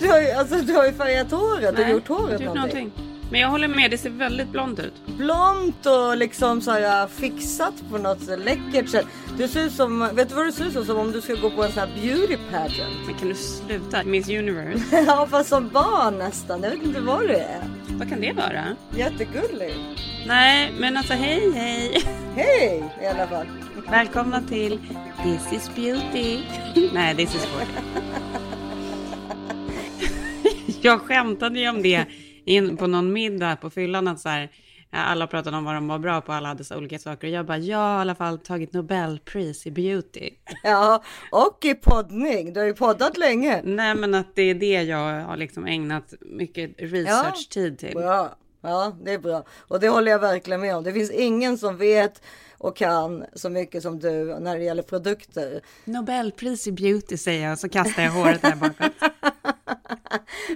Du har ju, alltså, du har ju färgat håret och gjort håret någonting. någonting. Men jag håller med, det ser väldigt blont ut. Blont och liksom så här fixat på något så läckert sätt. Du ser ut som, vet du vad du ser ut som? Som om du ska gå på en sån här beauty pageant. Men kan du sluta? Miss Universe. ja fast som barn nästan. Jag vet inte vad det är. Vad kan det vara? Jättegullig. Nej, men alltså hej hej. Hej i alla fall. Välkomna till This is beauty. Nej, this is sport. Jag skämtade ju om det in på någon middag på fyllan att så här, alla pratade om vad de var bra på, alla hade så olika saker. Och jag bara, jag har i alla fall tagit Nobelpris i beauty. Ja och i poddning. Du har ju poddat länge. Nej, men att det är det jag har liksom ägnat mycket research-tid till. Bra. Ja, det är bra. Och det håller jag verkligen med om. Det finns ingen som vet och kan så mycket som du när det gäller produkter. Nobelpris i beauty säger jag så kastar jag håret där bakåt.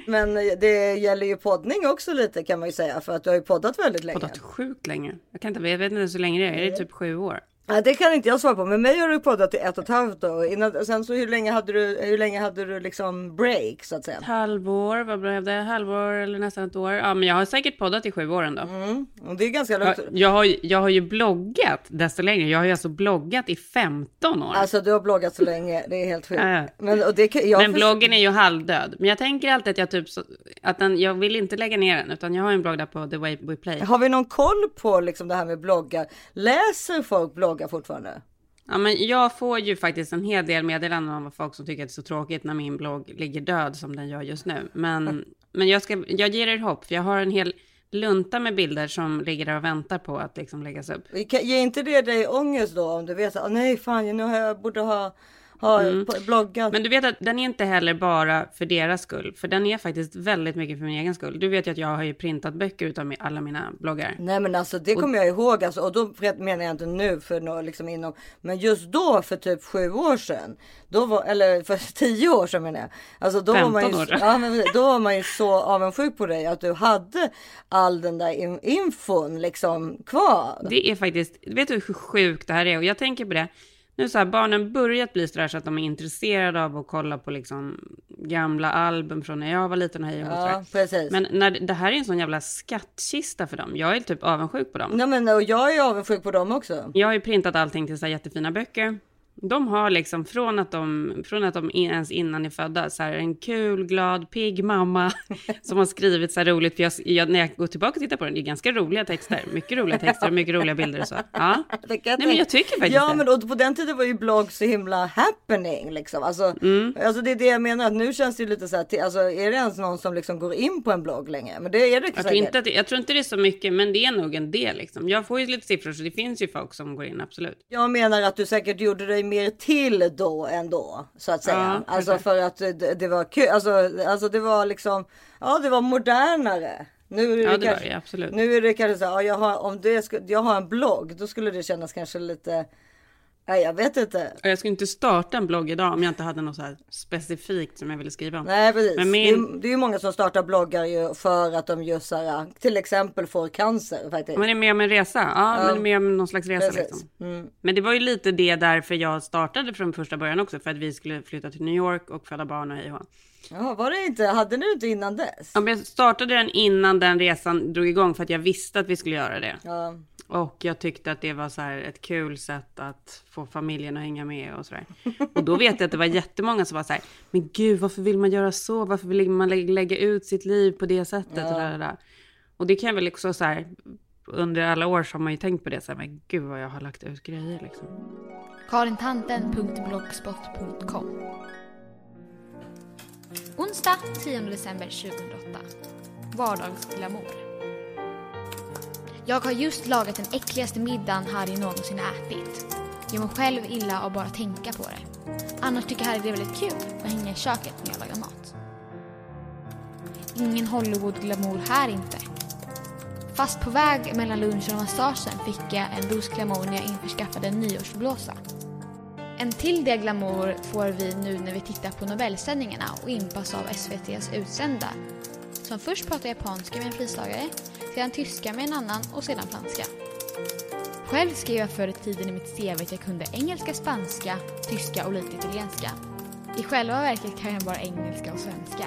Men det gäller ju poddning också lite kan man ju säga för att du har ju poddat väldigt länge. Poddat sjukt länge. Jag kan inte, jag vet inte så länge det är. Är det typ sju år? Nej, det kan inte jag svara på. Men mig har du poddat i ett och ett halvt år. Innan, sen så hur länge hade du, hur länge hade du liksom break så att säga? Ett halvår, vad blev det? Halvår eller nästan ett år? Ja, men jag har säkert poddat i sju år ändå. Mm, och det är ganska Jag, långt. jag, har, ju- jag har ju bloggat desto längre. Jag har ju alltså bloggat i 15 år. Alltså du har bloggat så länge. Det är helt sjukt. Men, och det, jag men bloggen är ju halvdöd. Men jag tänker alltid att jag typ så, att den, jag vill inte lägga ner den, utan jag har en blogg där på The Way We Play. Har vi någon koll på liksom det här med bloggar? Läser folk bloggar fortfarande? Ja, men jag får ju faktiskt en hel del meddelanden om folk som tycker att det är så tråkigt när min blogg ligger död som den gör just nu. Men, men jag, ska, jag ger er hopp, för jag har en hel lunta med bilder som ligger där och väntar på att liksom läggas upp. Ger inte det dig ångest då om du vet att nej fan nu har jag borde ha, ha på- bloggat? Mm. Men du vet att den är inte heller bara för deras skull, för den är faktiskt väldigt mycket för min egen skull. Du vet ju att jag har ju printat böcker utav alla mina bloggar. Nej men alltså det kommer jag ihåg alltså, och då menar jag inte nu för nå- liksom inom, men just då för typ sju år sedan, då var, eller för tio år sedan menar jag. Alltså då var man ju, 15 år ja, men då var man ju så avundsjuk på dig att du hade all den där in, infon liksom kvar. Det är faktiskt, vet du hur sjukt det här är? Och jag tänker på det, nu så här, barnen börjat bli sådär så att de är intresserade av att kolla på liksom gamla album från när jag var liten och hej och Ja precis. Men när, det här är en sån jävla skattkista för dem. Jag är typ avundsjuk på dem. Nej men och jag är avundsjuk på dem också. Jag har ju printat allting till så här jättefina böcker. De har liksom från att de, från att de ens innan är födda, så här en kul, glad, pigg mamma som har skrivit så här roligt. För jag, jag, när jag går tillbaka och tittar på den, det är ganska roliga texter. Mycket roliga texter och mycket roliga bilder och så. Ja. Nej, men jag tycker faktiskt Ja det. men och på den tiden var ju blogg så himla happening liksom. Alltså, Mm. alltså det är det jag menar att nu känns det ju lite så här, alltså är det ens någon som liksom går in på en blogg längre? Men det är det Jag tror, inte att det, jag tror inte det är så mycket, men det är nog en del. Liksom. Jag får ju lite siffror, så det finns ju folk som går in, absolut. Jag menar att du säkert gjorde dig mer till då ändå så att säga. Ja, alltså för att det, det var kul. Alltså, alltså det var liksom, ja det var modernare. Nu är det, Ja, det kanske, det. Nu är det kanske så här, ja, jag har, om det jag har en blogg, då skulle det kännas kanske lite, nej jag vet inte. Och jag skulle inte starta en blogg idag om jag inte hade något så här specifikt som jag ville skriva om. Nej precis. Men min- Det, är, det är ju många som startar bloggar ju för att de just så här, till exempel får cancer faktiskt. Men det är mer om en resa. Ja, men det är mer om någon slags resa Precis. liksom. Mm. Men det var ju lite det därför jag startade från första början också. För att vi skulle flytta till New York och föda barn och hej och Jaha, var det inte, hade ni inte innan dess? Ja, men Jag startade den innan den resan drog igång för att jag visste att vi skulle göra det. Ja. Och jag tyckte att det var så här ett kul sätt att få familjen att hänga med och sådär. Och då vet jag att det var jättemånga som var så här, men gud varför vill man göra så? Varför vill man lä- lägga ut sitt liv på det sättet? Och, där, där, där. och det kan jag väl också så här, under alla år så har man ju tänkt på det så här, men gud vad jag har lagt ut grejer liksom. karintanten.blogspot.com Onsdag 10 december 2008. Vardagsglamour. Jag har just lagat den äckligaste middagen Harry någonsin ätit. Jag mår själv illa av bara tänka på det. Annars tycker Harry det är väldigt kul att hänga i köket när jag lagar mat. Ingen Hollywood-glamour här inte. Fast på väg mellan lunchen och massagen fick jag en dos glamour när jag införskaffade en nyårsblåsa. En till del glamour får vi nu när vi tittar på Nobelsändningarna och impas av SVTs utsända. Som först pratar japanska med en frislagare, sedan tyska med en annan och sedan franska. Själv skrev jag förr i tiden i mitt CV att jag kunde engelska, spanska, tyska och lite italienska. I själva verket kan jag bara engelska och svenska.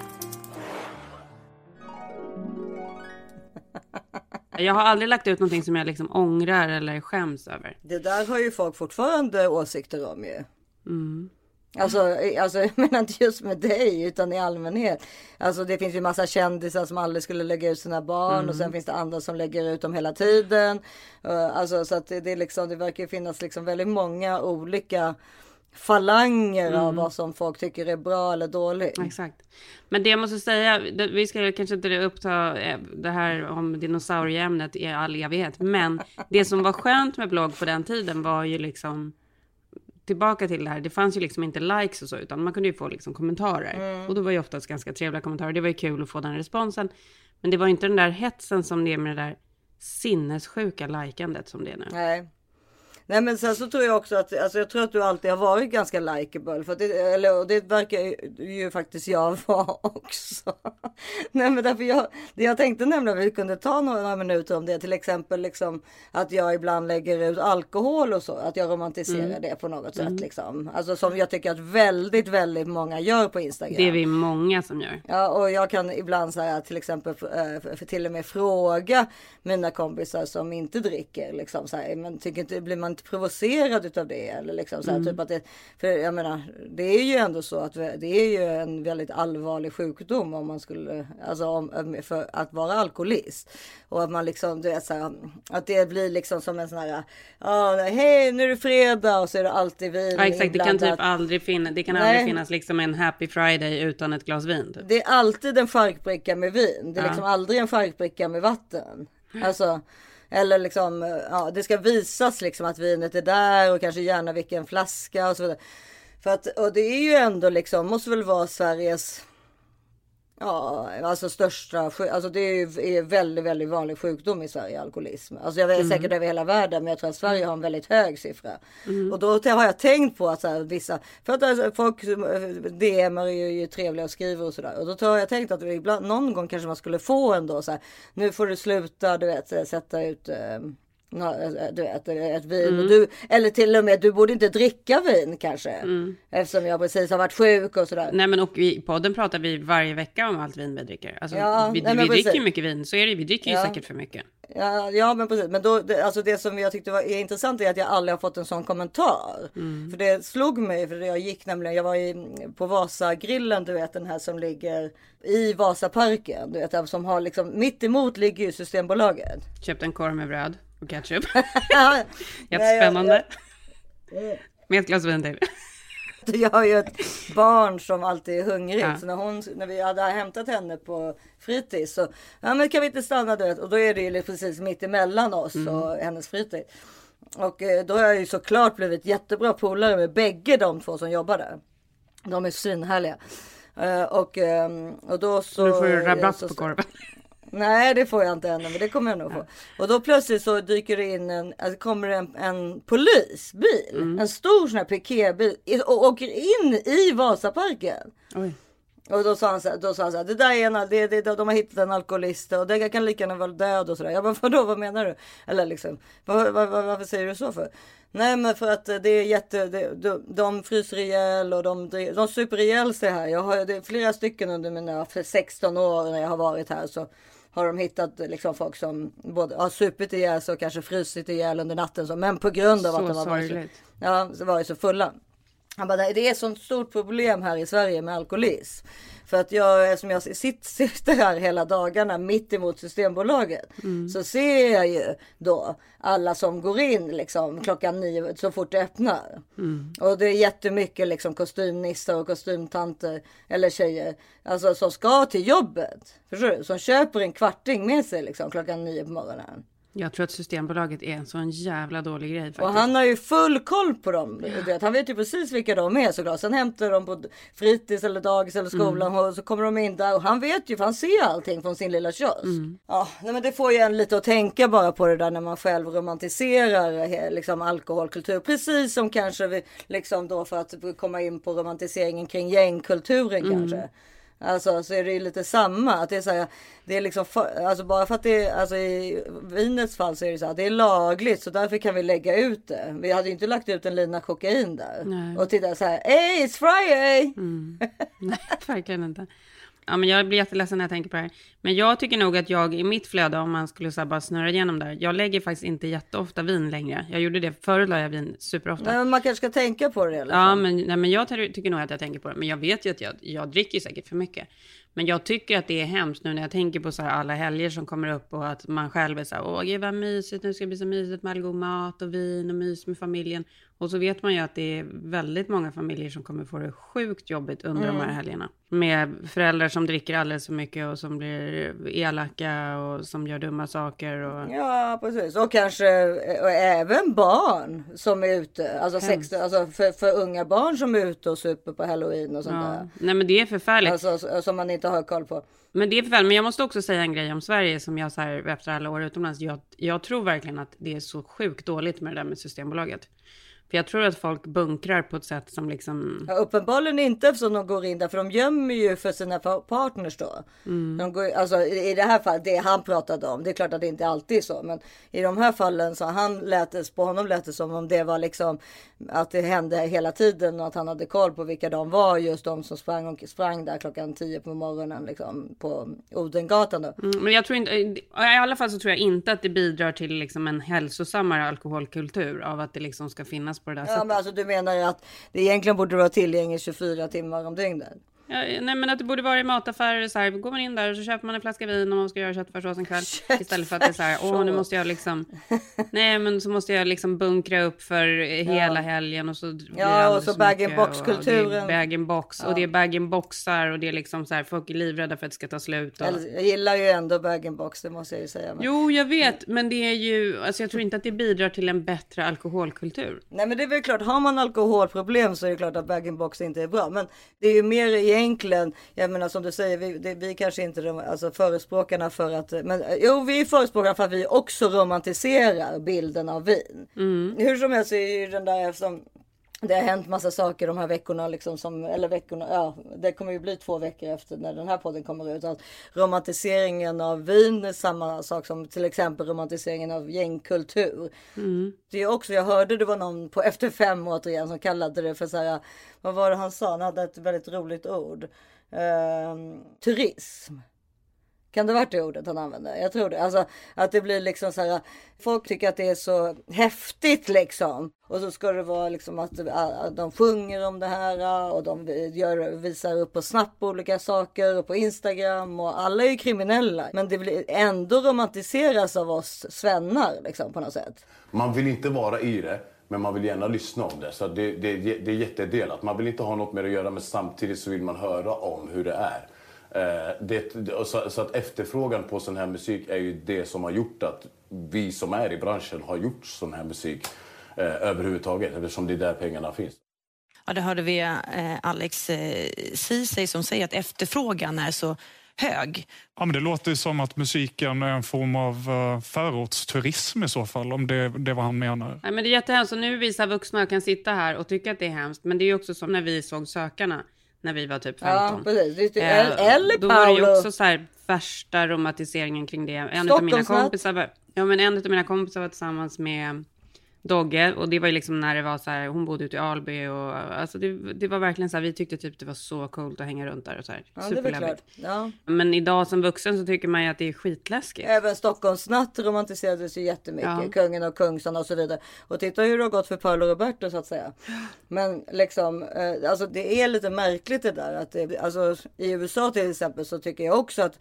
Jag har aldrig lagt ut någonting som jag liksom ångrar eller skäms över. Det där har ju folk fortfarande åsikter om ju. Alltså, alltså jag menar inte just med dig utan i allmänhet. Alltså det finns ju massa kändisar som aldrig skulle lägga ut sina barn och sen finns det andra som lägger ut dem hela tiden. Uh, alltså så att det, är liksom, det verkar finnas liksom väldigt många olika falanger av vad som folk tycker är bra eller dåligt. Exakt. Men det jag måste säga, vi ska kanske inte uppta eh, det här om dinosaurieämnet i all evighet, men det som var skönt med blogg på den tiden var ju liksom tillbaka till det här, det fanns ju liksom inte likes och så, utan man kunde ju få liksom kommentarer. Och då var ju oftast ganska trevliga kommentarer, det var ju kul att få den responsen. Men det var inte den där hetsen som det är med det där sinnessjuka likandet som det är nu. Nej. Nej men sen så tror jag också att, alltså jag tror att du alltid har varit ganska likeable. För det, eller, och det verkar ju, faktiskt jag vara också. Nej men därför jag, det jag tänkte nämligen att vi kunde ta några minuter om det. Till exempel liksom att jag ibland lägger ut alkohol och så. Att jag romantiserar det på något sätt liksom. Alltså som jag tycker att väldigt, väldigt många gör på Instagram. Det är vi många som gör. Ja, och jag kan ibland säga till exempel eh, till och med fråga mina kompisar som inte dricker liksom så här, men tycker inte blir man inte provocerad utav det eller liksom så här, typ att det, för jag menar, det är ju ändå så att det är ju en väldigt allvarlig sjukdom om man skulle, alltså om, för att vara alkoholist och att man liksom, du vet så här, att det blir liksom som en sån här, ja, hej nu är det fredag och så är det alltid vin Ja, exakt, det kan typ inblandat. aldrig finnas, det kan Nej. aldrig finnas liksom en happy friday utan ett glas vin. Typ. Det är alltid en charkbricka med vin. Det är Ja. liksom aldrig en charkbricka med vatten. Alltså, eller liksom, ja, det ska visas liksom att vinet är där och kanske gärna vilken flaska och så vidare. För att, och det är ju ändå liksom, måste väl vara Sveriges Ja, alltså största, alltså det är väldigt, väldigt vanlig sjukdom i Sverige, alkoholism. Alltså jag vet säkert över hela världen, men jag tror att Sverige har en väldigt hög siffra. Och då har jag tänkt på att så här, vissa, för att alltså, folk eh, DMar är ju, ju trevliga och skriver och sådär. Och då har jag tänkt att ibland, någon gång kanske man skulle få ändå så här, nu får du sluta, du vet, sätta ut eh, du vet, ett vin. Och du, eller till och med, du borde inte dricka vin kanske. Eftersom jag precis har varit sjuk och sådär. Nej men och i podden pratar vi varje vecka om allt vin vi dricker. Alltså, Ja, vi nej, vi dricker ju mycket vin, så är det Vi dricker ju Ja. säkert för mycket. Ja, ja men precis. Men då, det, alltså det som jag tyckte var är intressant är att jag aldrig har fått en sån kommentar. För det slog mig, för jag gick nämligen, jag var i, på Vasagrillen, du vet den här som ligger i Vasaparken. Du vet, som har liksom, mitt emot ligger ju Systembolaget. Köpte en korv med bröd och ketchup. Nej, Jättespännande. jag- Med ett glas vin till. Jag har ju ett barn som alltid är hungrigt. Ja. Så när, hon, när vi hade hämtat henne på fritids så ja, men kan vi inte stanna du? Och då är det ju precis mitt emellan oss och hennes fritid. Och eh, då har jag ju såklart blivit jättebra polare med bägge de två som jobbar där. De är svinhärliga. Eh, och, ehm, och då så... Nu får du rabatt så- på korven. Nej det får jag inte ännu men det kommer jag nog få. Och då plötsligt så dyker det in en, alltså kommer det en, en polisbil. En stor sån här piketbil och åker in i Vasaparken. Oj. Och då sa han så här, då sa han så här, det där är en, det, det, de har hittat en alkoholist och det kan lika gärna vara död och sådär. Jag bara, vadå, vad menar du? Eller liksom, var, var, var, varför säger du så för? Nej men för att det är jätte, det, de, de fryser ihjäl och de, de super ihjäl sig här. Jag har det är flera stycken under mina för 16 år när jag har varit här så har de hittat liksom folk som både har supit ihjäl sig och kanske frusit ihjäl under natten. Så, men på grund av Så att de varit så, ja, så var så fulla. Han bara, det är ett sånt stort problem här i Sverige med alkoholism. För att jag, eftersom jag sitter, här hela dagarna mitt emot Systembolaget. Så ser jag ju då alla som går in liksom klockan nio så fort det öppnar. Och det är jättemycket liksom kostymnissar och kostymtanter eller tjejer. Alltså som ska till jobbet. Förstår du? Som köper en kvarting med sig liksom klockan nio på morgonen. Jag tror att Systembolaget är en sån jävla dålig grej faktiskt. Och han har ju full koll på dem. Vet, Han vet ju precis vilka de är såklart. Sen hämtar de på fritids eller dagis eller skolan och så kommer de in där och han vet ju för han ser allting från sin lilla kiosk. Ja, nej, men det får ju en lite att tänka bara på det där när man själv romantiserar eh, liksom alkoholkultur. Precis som kanske vi liksom då för att komma in på romantiseringen kring gängkulturen kanske. Alltså så är det ju lite samma. Att det är så här, det är liksom för, alltså bara för att det är, alltså i vinets fall så är det så här, det är lagligt så därför kan vi lägga ut det. Vi hade ju inte lagt ut en lina kokain där. Nej. Och titta så här, hey it's Friday! Nej, verkligen inte. Ja, men jag blir jätteledsen när jag tänker på det här. Men jag tycker nog att jag i mitt flöde, om man skulle så bara snurra igenom där, jag lägger faktiskt inte jätteofta vin längre. Jag gjorde det, förut la jag vin superofta. Men man kanske ska tänka på det i alla Ja, men, nej, men jag ty- tycker nog att jag tänker på det. Men jag vet ju att jag, jag dricker säkert för mycket. Men jag tycker att det är hemskt nu när jag tänker på så här alla helger som kommer upp och att man själv är så här, åh gud vad mysigt, nu ska det bli så mysigt med all god mat och vin och mys med familjen. Och så vet man ju att det är väldigt många familjer som kommer få det sjukt jobbigt under de här helgerna. Med föräldrar som dricker alldeles för mycket och som blir elaka och som gör dumma saker. Och... Ja, precis. Och kanske och även barn som är ute. Alltså. 16, alltså för, för unga barn som är ute och super på halloween och sånt Ja. där. Nej men det är förfärligt. Alltså så- som man inte har koll på. Men det är förfärligt. Men jag måste också säga en grej om Sverige som jag så här efter alla år utomlands. Jag, jag tror verkligen att det är så sjukt dåligt med det där med Systembolaget. För jag tror att folk bunkrar på ett sätt som liksom... Ja, uppenbarligen inte eftersom de går in där för de gömmer ju för sina pa- partners då. De går, alltså, i i det här fallet, det han pratade om, det är klart att det inte alltid är så. Men i de här fallen så han lät det, på honom lät det som om det var liksom att det hände hela tiden och att han hade koll på vilka de var. Just de som sprang, och sprang där klockan 10 på morgonen liksom på Odengatan då. Mm, Men jag tror inte... I alla fall så tror jag inte att det bidrar till liksom en hälsosammare alkoholkultur av att det liksom ska finnas på det där Ja sättet. men alltså du menar ju att det egentligen borde vara tillgängligt 24 timmar om dygnet. Ja, nej men att det borde vara i mataffärer så här, går man in där och så köper man en flaska vin om man ska göra köttfärssås en kväll. Istället för att det är så här, åh nu måste jag liksom, nej men så måste jag liksom bunkra upp för hela helgen och så Ja, och så för bag mycket and box-kulturen. och det är bag and box och det är liksom så här, folk är livrädda för att det ska ta slut. Och... Jag gillar ju ändå bag and box, det måste jag ju säga. Men... Jo, jag vet, men det är ju, alltså jag tror inte att det bidrar till en bättre alkoholkultur. Nej men det är väl klart, har man alkoholproblem så är det klart att bag box inte är bra. Men det är ju mer egentligen, jag menar som du säger, vi, det, vi kanske inte är alltså, förespråkarna för att, men eh, jo vi är förespråkare för att vi också romantiserar bilden av vin. Hur som helst så är ju den där eftersom det har hänt massa saker de här veckorna liksom som, eller veckorna, ja det kommer ju bli två veckor efter när den här podden kommer ut. Att romantiseringen av vin är samma sak som till exempel romantiseringen av gängkultur. Det är också, jag hörde det var någon på Efter fem återigen som kallade det för så här, vad var det han sa? Han hade ett väldigt roligt ord. Ehm, turism. Kan det varit det ordet han använde? Jag tror det. Alltså att det blir liksom så här. Folk tycker att det är så häftigt liksom. Och så ska det vara liksom att äh, äh, de sjunger om det här äh, och de gör, visar upp på Snap olika saker och på Instagram och alla är ju kriminella. Men det blir ändå romantiseras av oss svennar liksom på något sätt. Man vill inte vara i det, men man vill gärna lyssna om det. Så det, det, det är jättedelat. Man vill inte ha något med det att göra, men samtidigt så vill man höra om hur det är. Eh, det, så, så att efterfrågan på sån här musik är ju det som har gjort att vi som är i branschen har gjort sån här musik eh, överhuvudtaget, eftersom det är där pengarna finns. Ja, det hörde vi eh, Alex eh, Ceesay som säger att efterfrågan är så hög. Ja, men det låter ju som att musiken är en form av uh, förortsturism i så fall, om det, det är vad han menar. Nej, men det är jättehemskt. Och nu vissa vuxna kan sitta här och tycka att det är hemskt. Men det är ju också som när vi såg Sökarna, när vi var typ 15. Ja precis. Det är, Eh, eller Då var det ju Paolo. också så här värsta romantiseringen kring det. En av mina kompisar var, ja men en av mina kompisar var tillsammans med Dogge och det var ju liksom när det var så här, hon bodde ute i Alby och alltså det, det var verkligen så här, vi tyckte typ det var så coolt att hänga runt där och så här. Ja. Superläbbigt. Ja. Men idag som vuxen så tycker man ju att det är skitläskigt. Även Stockholmsnatt romantiserades ju jättemycket. Ja. Kungen och Kungsan och så vidare. Och titta hur det har gått för Paolo Roberto så att säga. Men liksom, eh, alltså det är lite märkligt det där. Att det, alltså, I USA till exempel så tycker jag också att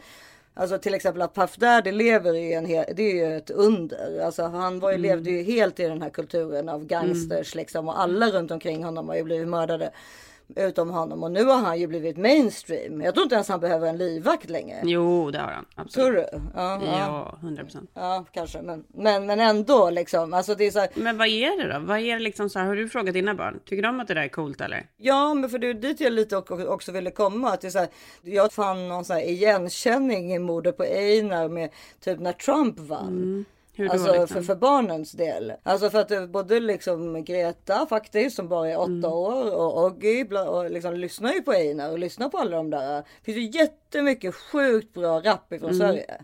Alltså till exempel att Puff Daddy lever i en hel, det är ju ett under. Alltså han var ju, levde ju helt i den här kulturen av gangsters liksom och alla runt omkring honom har ju blivit mördade. Utom honom och nu har han ju blivit mainstream. Jag tror inte ens han behöver en livvakt längre. Jo, det har han. Tror Absolut. du? Ja, ja. Ja, hundra procent. Ja, kanske. Men, men, men ändå liksom. Alltså det är så här, Men vad är det då? Vad är det liksom så här, har du frågat dina barn? Tycker de att det där är coolt eller? ja, men för det är dit jag lite också ville komma. Att det är så här, jag fann någon så här igenkänning i mordet på Einar med typ när Trump vann. Då, alltså liksom? för, för barnens del. Alltså för att det- både liksom Greta faktiskt som bara är åtta Mm. år och Oggy och liksom lyssnar ju på Einar och lyssnar på alla de där. Det finns ju jättemycket sjukt bra rap ifrån Mm. Sverige.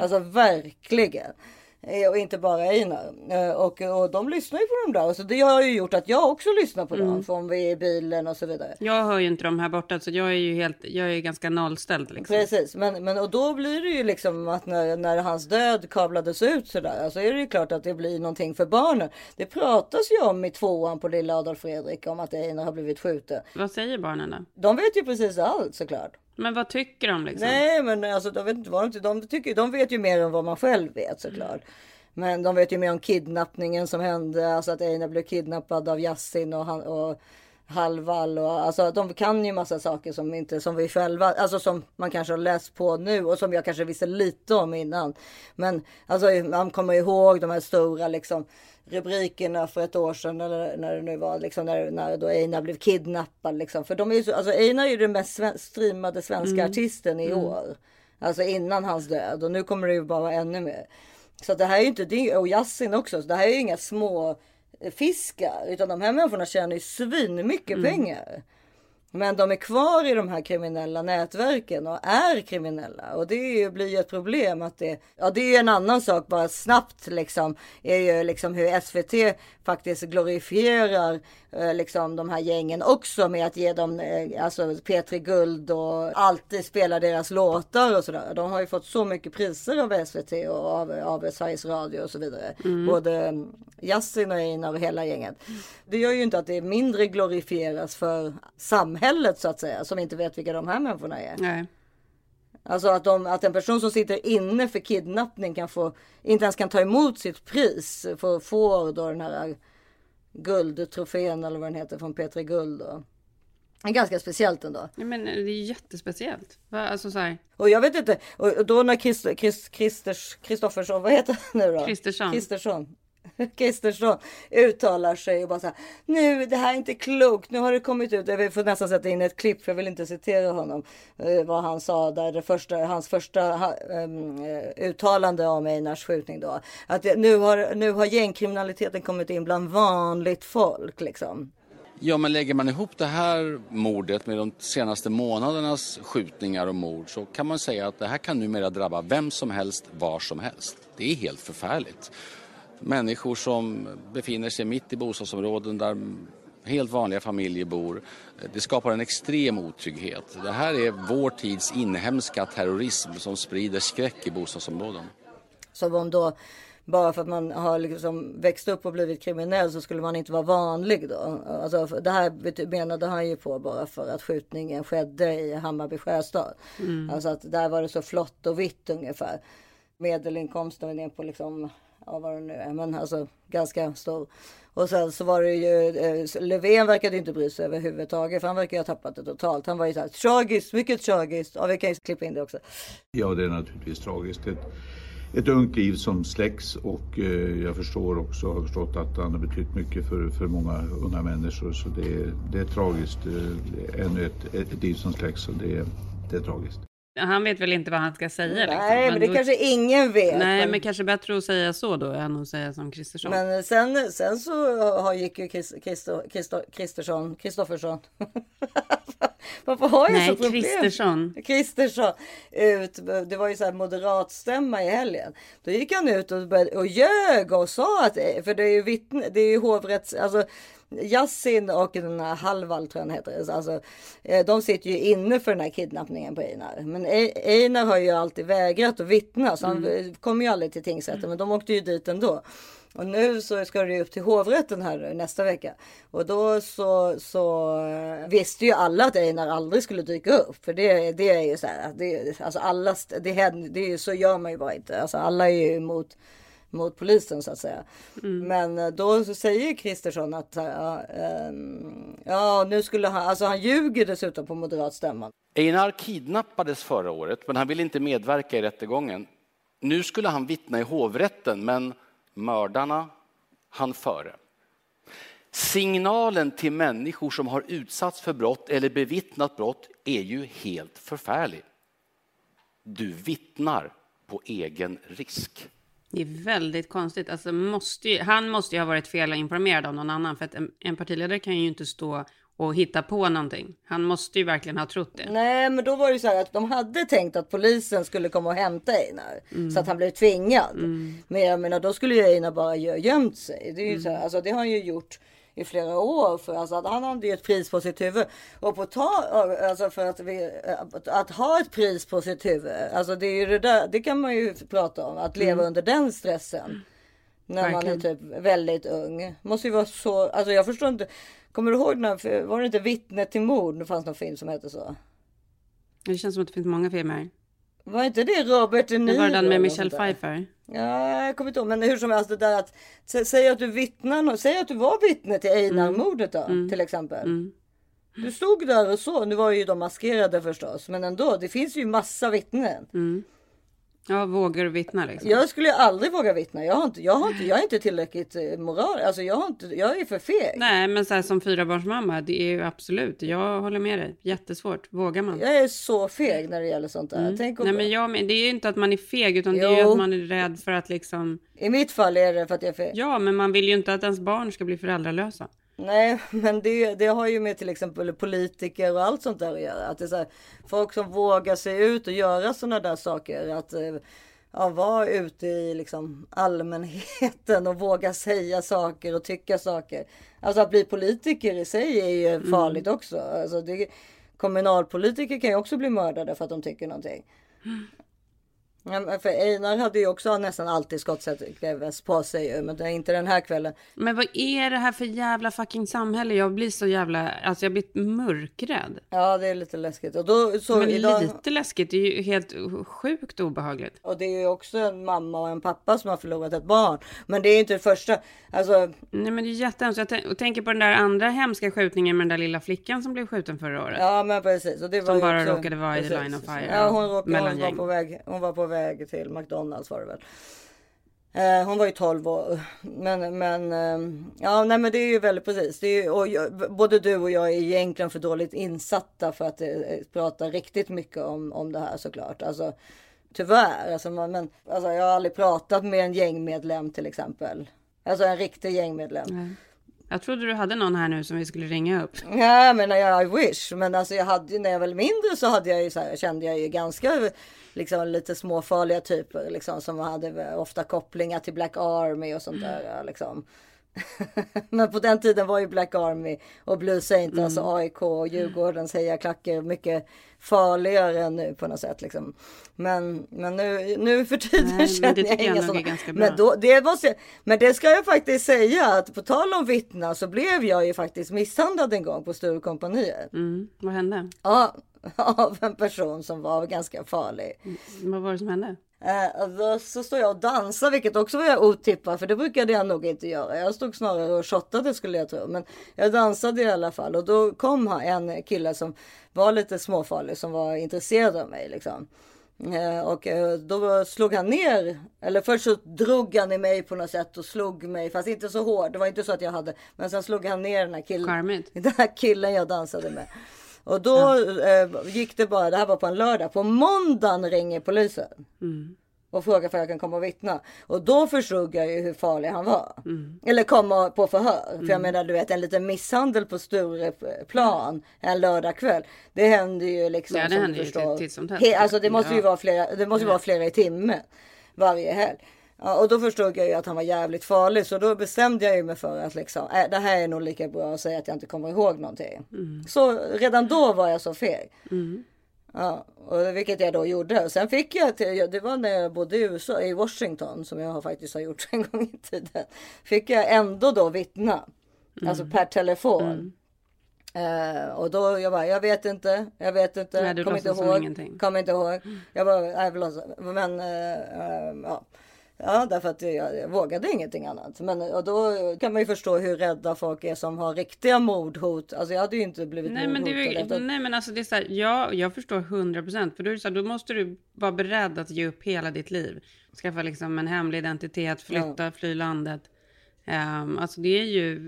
Alltså verkligen. Eh, Och inte bara Einar. Eh, Och, och de lyssnar ju på de där. Så det har ju gjort att jag också lyssnar på Mm. dem. Från vi är i bilen och så vidare. Jag hör ju inte dem här borta så jag är ju helt, jag är ganska nollställd liksom. Precis, men, men och då blir det ju liksom att när, när hans död kablades ut så är det ju klart att det blir någonting för barnen. Det pratas ju om i tvåan på lilla Adolf Fredrik om att Einar har blivit skjuten. Vad säger barnen då? De vet ju precis allt såklart. Men vad tycker de liksom? Nej, men alltså de vet inte vad de, de tycker. De vet ju mer än vad man själv vet såklart. Men de vet ju mer om kidnappningen som hände, alltså att Einar blev kidnappad av Yasin och, han, och Halvall och alltså de kan ju massa saker som inte som vi själva, alltså som man kanske har läst på nu och som jag kanske visste lite om innan. Men alltså man kommer ihåg de här stora liksom rubrikerna för ett år sedan eller när det nu var liksom när, när då Einar blev kidnappad liksom. För de är ju så, alltså Einar är ju den mest sven- streamade svenska artisten i år. Alltså innan hans död och nu kommer det ju bara vara ännu mer. Så det här är ju inte, det, och Yasin också, så det här är ju inga små fiskar utan de här människorna tjänar ju svin mycket pengar. Men de är kvar i de här kriminella nätverken och är kriminella. Och det ju, blir ju ett problem att det, ja det är ju en annan sak bara snabbt liksom, är ju liksom hur SVT faktiskt glorifierar liksom de här gängen också med att ge dem eh, alltså P3 Guld och alltid spela deras låtar och sådär. De har ju fått så mycket priser av SVT och av, av Sveriges Radio och så vidare. Både mm, Yasin och Einar och hela gänget. Det gör ju inte att det mindre glorifieras för samhället så att säga som inte vet vilka de här människorna är. Nej. Alltså att, de, att en person som sitter inne för kidnappning kan få, inte ens kan ta emot sitt pris för att få då den här guldtrofén eller vad den heter från P3 Guld. Är ganska speciellt ändå. Ja, men det är jättespeciellt. Alltså så här, Och jag vet inte, och och då när Christ, Christ, Christers, Kristoffersson, vad heter han nu då? Kristersson. Kristersson. Kristersson uttalar sig och bara så här. Nu, det här är inte klokt. Nu har det kommit ut. Jag får nästan sätta in ett klipp för jag vill inte citera honom. Eh, vad han sa där, det första, hans första um, uttalande om Einars skjutning då. Att det, nu, har, nu har gängkriminaliteten kommit in bland vanligt folk liksom. Ja, men lägger man ihop det här mordet med de senaste månadernas skjutningar och mord så kan man säga att det här kan numera drabba vem som helst, var som helst. Det är helt förfärligt. Människor som befinner sig mitt i bostadsområden där helt vanliga familjer bor. Det skapar en extrem otrygghet. Det här är vår tids inhemska terrorism som sprider skräck i bostadsområden. Som om då bara för att man har liksom växt upp och blivit kriminell så skulle man inte vara vanlig då. Alltså, det här menade han ju på bara för att skjutningen skedde i Hammarby sjöstad. Alltså att där var det så flott och vitt ungefär. Medelinkomsten var ner på liksom, ja vad det nu är, men alltså ganska stor. Och sen så var det ju, eh, Löfven verkade inte bry sig överhuvudtaget för han verkar ju ha tappat det totalt. Han var ju så här tragiskt, mycket tragiskt. Ja vi kan ju klippa in det också. Ja, det är naturligtvis tragiskt. Ett, ett ungt liv som släcks och eh, jag förstår också, har förstått att han har betytt mycket för, för många unga människor. Så det, är- det är tragiskt. Eh, ännu ett, ett, liv som släcks och det, det är tragiskt han vet väl inte vad han ska säga. liksom. Nej men det då- kanske ingen vet. Nej, men kanske bättre att säga så då än att säga som Kristersson. Men sen, sen så har, gick ju Kristersson, Kristoffersson. Varför har jag Nej, så problem? Kristersson. Kristersson ut. Det var ju så här moderatstämma i helgen. Då gick han ut och, började, och ljög och sa att, för det är ju vittne, det är ju hovrätts, alltså Yasin och den här Halvall tror jag han heter. Alltså, eh, de sitter ju inne för den här kidnappningen på Einar. Men Einar har ju alltid vägrat att vittna så han eh, kom ju aldrig till tingsrätten. Men de åkte ju dit ändå. Och nu så ska det ju upp till hovrätten här nästa vecka. Och då så, så eh, visste ju alla att Einar aldrig skulle dyka upp. För det, det är ju så här, det, alltså alla, det, det är ju, så gör man ju bara inte. Alltså alla är ju emot mot polisen så att säga. Men eh, då säger Kristersson att ja, ehm, ja, nu skulle han, alltså han ljuger dessutom på moderatstämman. Einar kidnappades förra året, men han ville inte medverka i rättegången. Nu skulle han vittna i hovrätten, men mördarna han före. Signalen till människor som har utsatts för brott eller bevittnat brott är ju helt förfärlig. Du vittnar på egen risk. Det är väldigt konstigt. Alltså, måste ju, han måste ju ha varit felinformerad av någon annan. För att en, en partiledare kan ju inte stå och hitta på någonting. Han måste ju verkligen ha trott det. Nej, men då var det ju så här att de hade tänkt att polisen skulle komma och hämta Einar Mm. så att han blev tvingad. Men jag menar, då skulle ju Einar bara gö- gömt sig. Det är ju så Mm. här, alltså det har han ju gjort i flera år för alltså att han hade ju ett pris på sitt huvud och på ta, alltså för att, vi, att, att ha ett pris på sitt huvud. Alltså det är ju det där. Det kan man ju prata om att leva under den stressen. När man är typ väldigt ung. Måste ju vara så. Alltså jag förstår inte. Kommer du ihåg när var det inte vittne till mord? Det fanns någon film som hette så. Det känns som att det finns många filmer. Var inte det Robert De Niro? Det var den med Michelle? Pfeiffer. Ja, jag kommer inte ihåg. Men hur som helst det där att sä- säg att du vittnar. Säg att du var vittne till Einar-mordet då till exempel. Mm. Du stod där och så. Nu var ju de maskerade förstås, men ändå. Det finns ju massa vittnen. Mm. Ja, vågar du vittna liksom? Jag skulle aldrig våga vittna. Jag, har inte, jag, har inte, jag är inte tillräckligt eh, moral. Alltså jag, har inte, jag är för feg. Nej, men så här, som fyrabarnsmamma, det är ju absolut, jag håller med dig. Jättesvårt. Vågar man? Jag är så feg när det gäller sånt där. Tänk om, Nej, men jag men det är ju inte att man är feg, utan det är ju Jo. att man är rädd för att liksom... I mitt fall är det för att jag är feg. Ja, men man vill ju inte att ens barn ska bli föräldralösa. Nej, men det, det har ju med till exempel politiker och allt sånt där att göra. Att det är här, folk som vågar sig ut och göra sådana där saker. Att eh, ja, vara ute i liksom allmänheten och våga säga saker och tycka saker. Alltså att bli politiker i sig är ju farligt också. Alltså det, kommunalpolitiker kan ju också bli mördade för att de tycker någonting. Ja, för Einar hade ju också nästan alltid skottsäkerhetsväst på sig ju, men det är inte den här kvällen. Men vad är det här för jävla fucking samhälle? Jag blir så jävla, alltså jag blir mörkrädd. Ja, det är lite läskigt. Och då så Men idag... lite läskigt, det är ju helt sjukt obehagligt. Och det är ju också en mamma och en pappa som har förlorat ett barn. Men det är inte det första. Alltså, Nej men det är jättehemskt. Jag tänker på den där andra hemska skjutningen med den där lilla flickan som blev skjuten förra året. ja men precis. Och det var Som ju bara också... råkade vara i the line of fire, Ja, hon, råkade, hon, var på väg, hon var på väg till McDonalds var det väl. Eh, hon var ju 12 år. Men, men eh, ja, nej, men det är ju väldigt precis. Det är, ju- och jag, både du och jag är egentligen för dåligt insatta för att eh, prata riktigt mycket om, om det här såklart. Alltså, tyvärr. Alltså, man, men, alltså, jag har aldrig pratat med en gängmedlem till exempel. Alltså en riktig gängmedlem. Jag trodde du hade någon här nu som vi skulle ringa upp. Ja men jag wish. Men alltså jag hade ju när jag var mindre så hade jag ju så här, kände jag ju ganska liksom lite småfarliga typer liksom som hade ofta kopplingar till Black Army och sånt där ja, liksom. men på den tiden var ju Black Army och Blue Saint, alltså AIK och Djurgårdens hejaklackar mycket farligare än nu på något sätt liksom. Men, men nu, nu för tiden Nej, känner jag inga sådana. Men, då, det måste, men det ska jag faktiskt säga att på tal om vittna så blev jag ju faktiskt misshandlad en gång på Sturecompagniet. Mm, vad hände? Ja, av en person som var ganska farlig. Vad var det som hände? Eh, så står jag och dansar, vilket också var otippat, för det brukade jag nog inte göra. Jag stod snarare och shottade skulle jag tro, men jag dansade i alla fall och då kom en kille som var lite småfarlig, som var intresserad av mig liksom. Eh, och eh, då slog han ner, eller först så drog han i mig på något sätt och slog mig, fast inte så hårt. Det var inte så att jag hade, men sen slog han ner den här killen. Charmigt. Den här killen jag dansade med. Och då eh, gick det bara, det här var på en lördag, på måndagen ringer polisen. Och frågar för jag kan komma och vittna. Och då förstod jag ju hur farlig han var. Eller komma på förhör. För jag menar du vet en liten misshandel på Stureplan en lördagkväll. Det händer ju liksom Ja, det händer ju titt som tätt. Alltså det måste ju Ja. vara flera, det måste ju vara flera i timmen. Varje helg. Ja, och då förstod jag ju att han var jävligt farlig. Så då bestämde jag ju mig för att liksom, äh, det här är nog lika bra att säga att jag inte kommer ihåg någonting. Så redan då var jag så feg. Ja, och vilket jag då gjorde. Sen fick jag, till, det var när jag bodde i USA, i Washington, som jag faktiskt har gjort en gång i tiden. Fick jag ändå då vittna. Alltså per telefon. Eh, och då jag bara, jag vet inte, jag vet inte, Nej, kommer inte ihåg. Kommer inte ihåg. Jag bara, jag låtsas. Men eh, eh, ja. Ja, därför att jag, jag vågade ingenting annat. Men och då kan man ju förstå hur rädda folk är som har riktiga mordhot. Alltså jag hade ju inte blivit Nej men, det är, efter- nej men alltså det är så här, ja, jag förstår 100 procent. För då, är så här, då måste du vara beredd att ge upp hela ditt liv. Skaffa liksom en hemlig identitet, flytta, fly landet. Um, alltså det är, ju,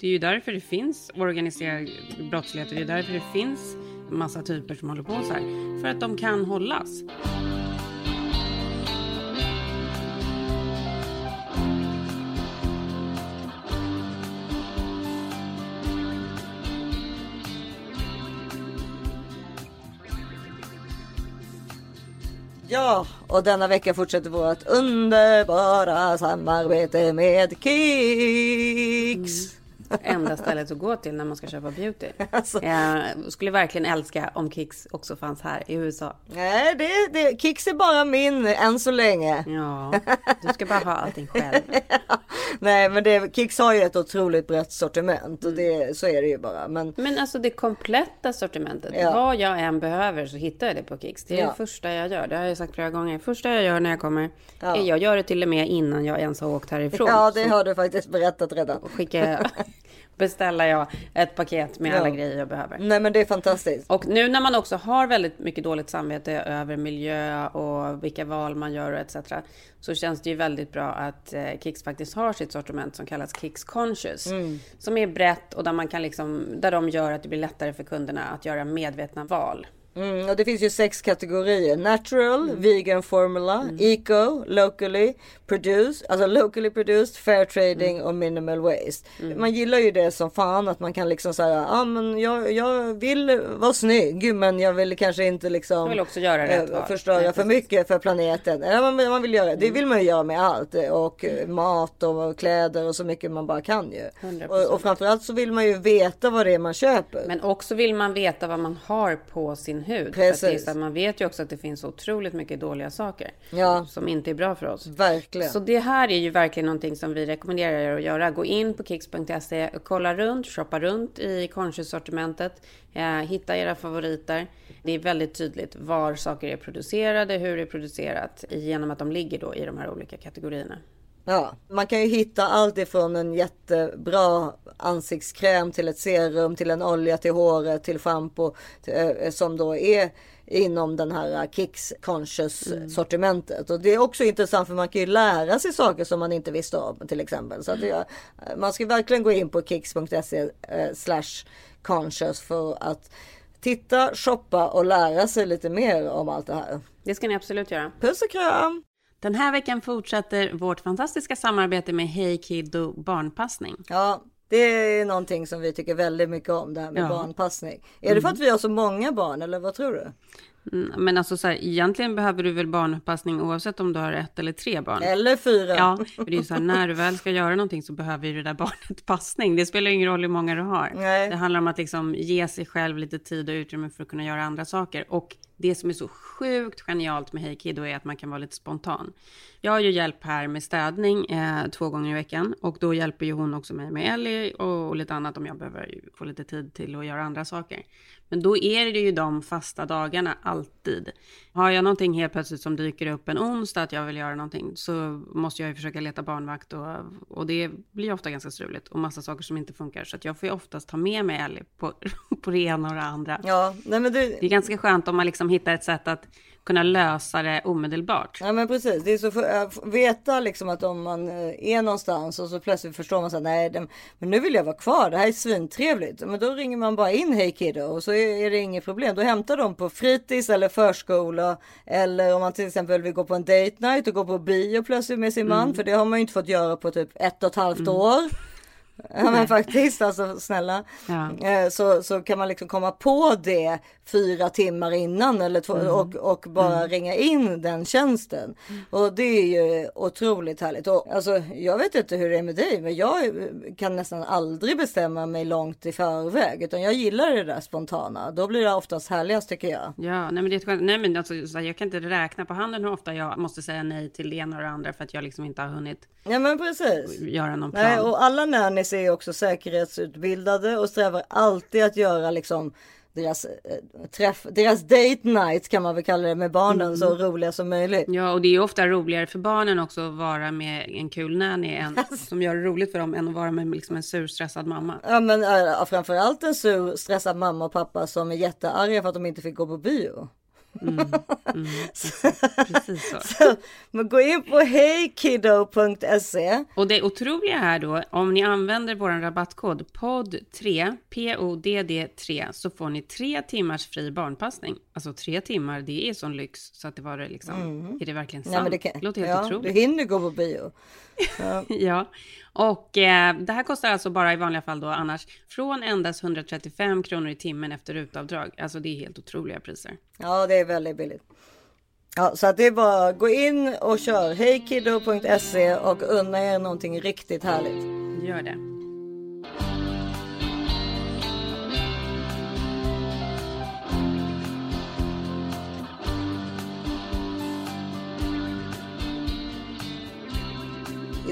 det är ju därför det finns organiserad brottslighet och det är därför det finns massa typer som håller på så här. För att de kan hållas. Ja, och denna vecka fortsätter vårt underbara samarbete med Kicks. Enda stället att gå till när man ska köpa beauty. Alltså. Jag skulle verkligen älska om Kicks också fanns här i USA. Nej, det, det, Kicks är bara min än så länge. Ja, du ska bara ha allting själv. Nej, men det, Kicks har ju ett otroligt brett sortiment och det, så är det ju bara. Men Men alltså det kompletta sortimentet. Ja. Vad jag än behöver så hittar jag det på Kicks. Det är Ja. det första jag gör. Det har jag sagt flera gånger. Första jag gör när jag kommer. Ja. Jag gör det till och med innan jag ens har åkt härifrån. ja, det Så har du faktiskt berättat redan. skickar jag, beställer jag ett paket med Ja. alla grejer jag behöver. Nej, men det är fantastiskt. Och nu när man också har väldigt mycket dåligt samvete över miljö och vilka val man gör och etc. Så känns det ju väldigt bra att eh, Kicks faktiskt har sitt sortiment som kallas Kicks Conscious. Som är brett och där man kan liksom, där de gör att det blir lättare för kunderna att göra medvetna val. Mm, och det finns ju sex kategorier. Natural, vegan formula, eco, locally produced, alltså locally produced, fair trading och minimal waste. Man gillar ju det som fan att man kan liksom säga, ja ah, men jag, jag vill vara snygg men jag vill kanske inte liksom Jag vill också göra rätt val. förstöra Nej, för mycket för planeten. Ja, man, man vill göra, det vill man ju göra med allt eh, och eh, mat och kläder och så mycket man bara kan ju. 100%. Och, och framförallt så vill man ju veta vad det är man köper. Men också vill man veta vad man har på sin hud. Precis. att man vet ju också att det finns otroligt mycket dåliga saker. Ja. Som inte är bra för oss. Verkligen. Så det här är ju verkligen någonting som vi rekommenderar er att göra. Gå in på kicks.se, och kolla runt, shoppa runt i conscious-sortimentet, eh, hitta era favoriter. Det är väldigt tydligt var saker är producerade, hur det är producerat, genom att de ligger då i de här olika kategorierna. Ja, man kan ju hitta allt ifrån en jättebra ansiktskräm till ett serum, till en olja till håret, till schampo till, eh, som då är inom den här eh, Kicks Conscious sortimentet. Och det är också intressant för man kan ju lära sig saker som man inte visste om till exempel. Så att det, man ska verkligen gå in på kicks.se eh, slash conscious för att titta, shoppa och lära sig lite mer om allt det här. Det ska ni absolut göra. Puss och kram! Den här veckan fortsätter vårt fantastiska samarbete med Hey Kiddo barnpassning. Ja, det är någonting som vi tycker väldigt mycket om, det här med Ja. barnpassning. Är det för att vi har så många barn eller vad tror du? Mm, Men alltså så här, egentligen behöver du väl barnpassning oavsett om du har ett eller tre barn. Eller fyra? Ja, för det är så här, när du väl ska göra någonting så behöver ju det där barnet passning. Det spelar ingen roll hur många du har. Nej. Det handlar om att liksom ge sig själv lite tid och utrymme för att kunna göra andra saker. Och det som är så sjukt genialt med Hey Kiddo är att man kan vara lite spontan. Jag har ju hjälp här med städning eh, två gånger i veckan och då hjälper ju hon också mig med Ellie och, och lite annat om jag behöver få lite tid till att göra andra saker. Men då är det ju de fasta dagarna alltid. Har jag någonting helt plötsligt som dyker upp en onsdag att jag vill göra någonting så måste jag ju försöka leta barnvakt och, och det blir ofta ganska struligt och massa saker som inte funkar. Så att jag får ju oftast ta med mig Ellie på, på det ena och det andra. Ja, nej men det, Det är ganska skönt om man liksom hittar ett sätt att kunna lösa det omedelbart. Ja men precis, det är så för att veta liksom att om man eh, är någonstans och så plötsligt förstår man så här, nej det, men nu vill jag vara kvar, det här är svintrevligt. Men då ringer man bara in Hej Kiddo och så är, är det inget problem. Då hämtar de på fritids eller förskola eller om man till exempel vill gå på en date night och gå på bio plötsligt med sin man, för det har man ju inte fått göra på typ ett och ett halvt år. Ja men faktiskt, alltså snälla. Ja. Eh, Så, så kan man liksom komma på det fyra timmar innan eller två, och, och bara ringa in den tjänsten. Och det är ju otroligt härligt. Och, alltså, jag vet inte hur det är med dig, men jag kan nästan aldrig bestämma mig långt i förväg. Utan jag gillar det där spontana. Då blir det oftast härligast tycker jag. Ja, nej men det är skönt- nej men alltså, jag kan inte räkna på handen hur ofta jag måste säga nej till det ena och det andra för att jag liksom inte har hunnit Ja men precis. göra någon plan. Nej, och alla nannies är också säkerhetsutbildade och strävar alltid att göra liksom deras eh, träff, deras date night kan man väl kalla det med barnen så roliga som möjligt. Ja, och det är ofta roligare för barnen också att vara med en kul nanny än, som gör det roligt för dem än att vara med liksom en sur stressad mamma. Ja men äh, framförallt en sur stressad mamma och pappa som är jättearga för att de inte fick gå på bio. Precis så. Så, men gå in på heykiddo.se Och det otroliga här då, om ni använder vår rabattkod POD3, P-O-D-D-3, så får ni tre timmars fri barnpassning. Alltså tre timmar, det är sån lyx så att det var det liksom, är det verkligen sant? Ja, men det, kan, låter helt ja, otroligt. du hinner gå på bio. Ja, och eh, det här kostar alltså bara i vanliga fall då annars från endast 135 kronor i timmen efter utavdrag. Alltså det är helt otroliga priser. Ja det är väldigt billigt. Ja, så att det är bara gå in och kör hejkiddo.se och unna er någonting riktigt härligt. Gör det.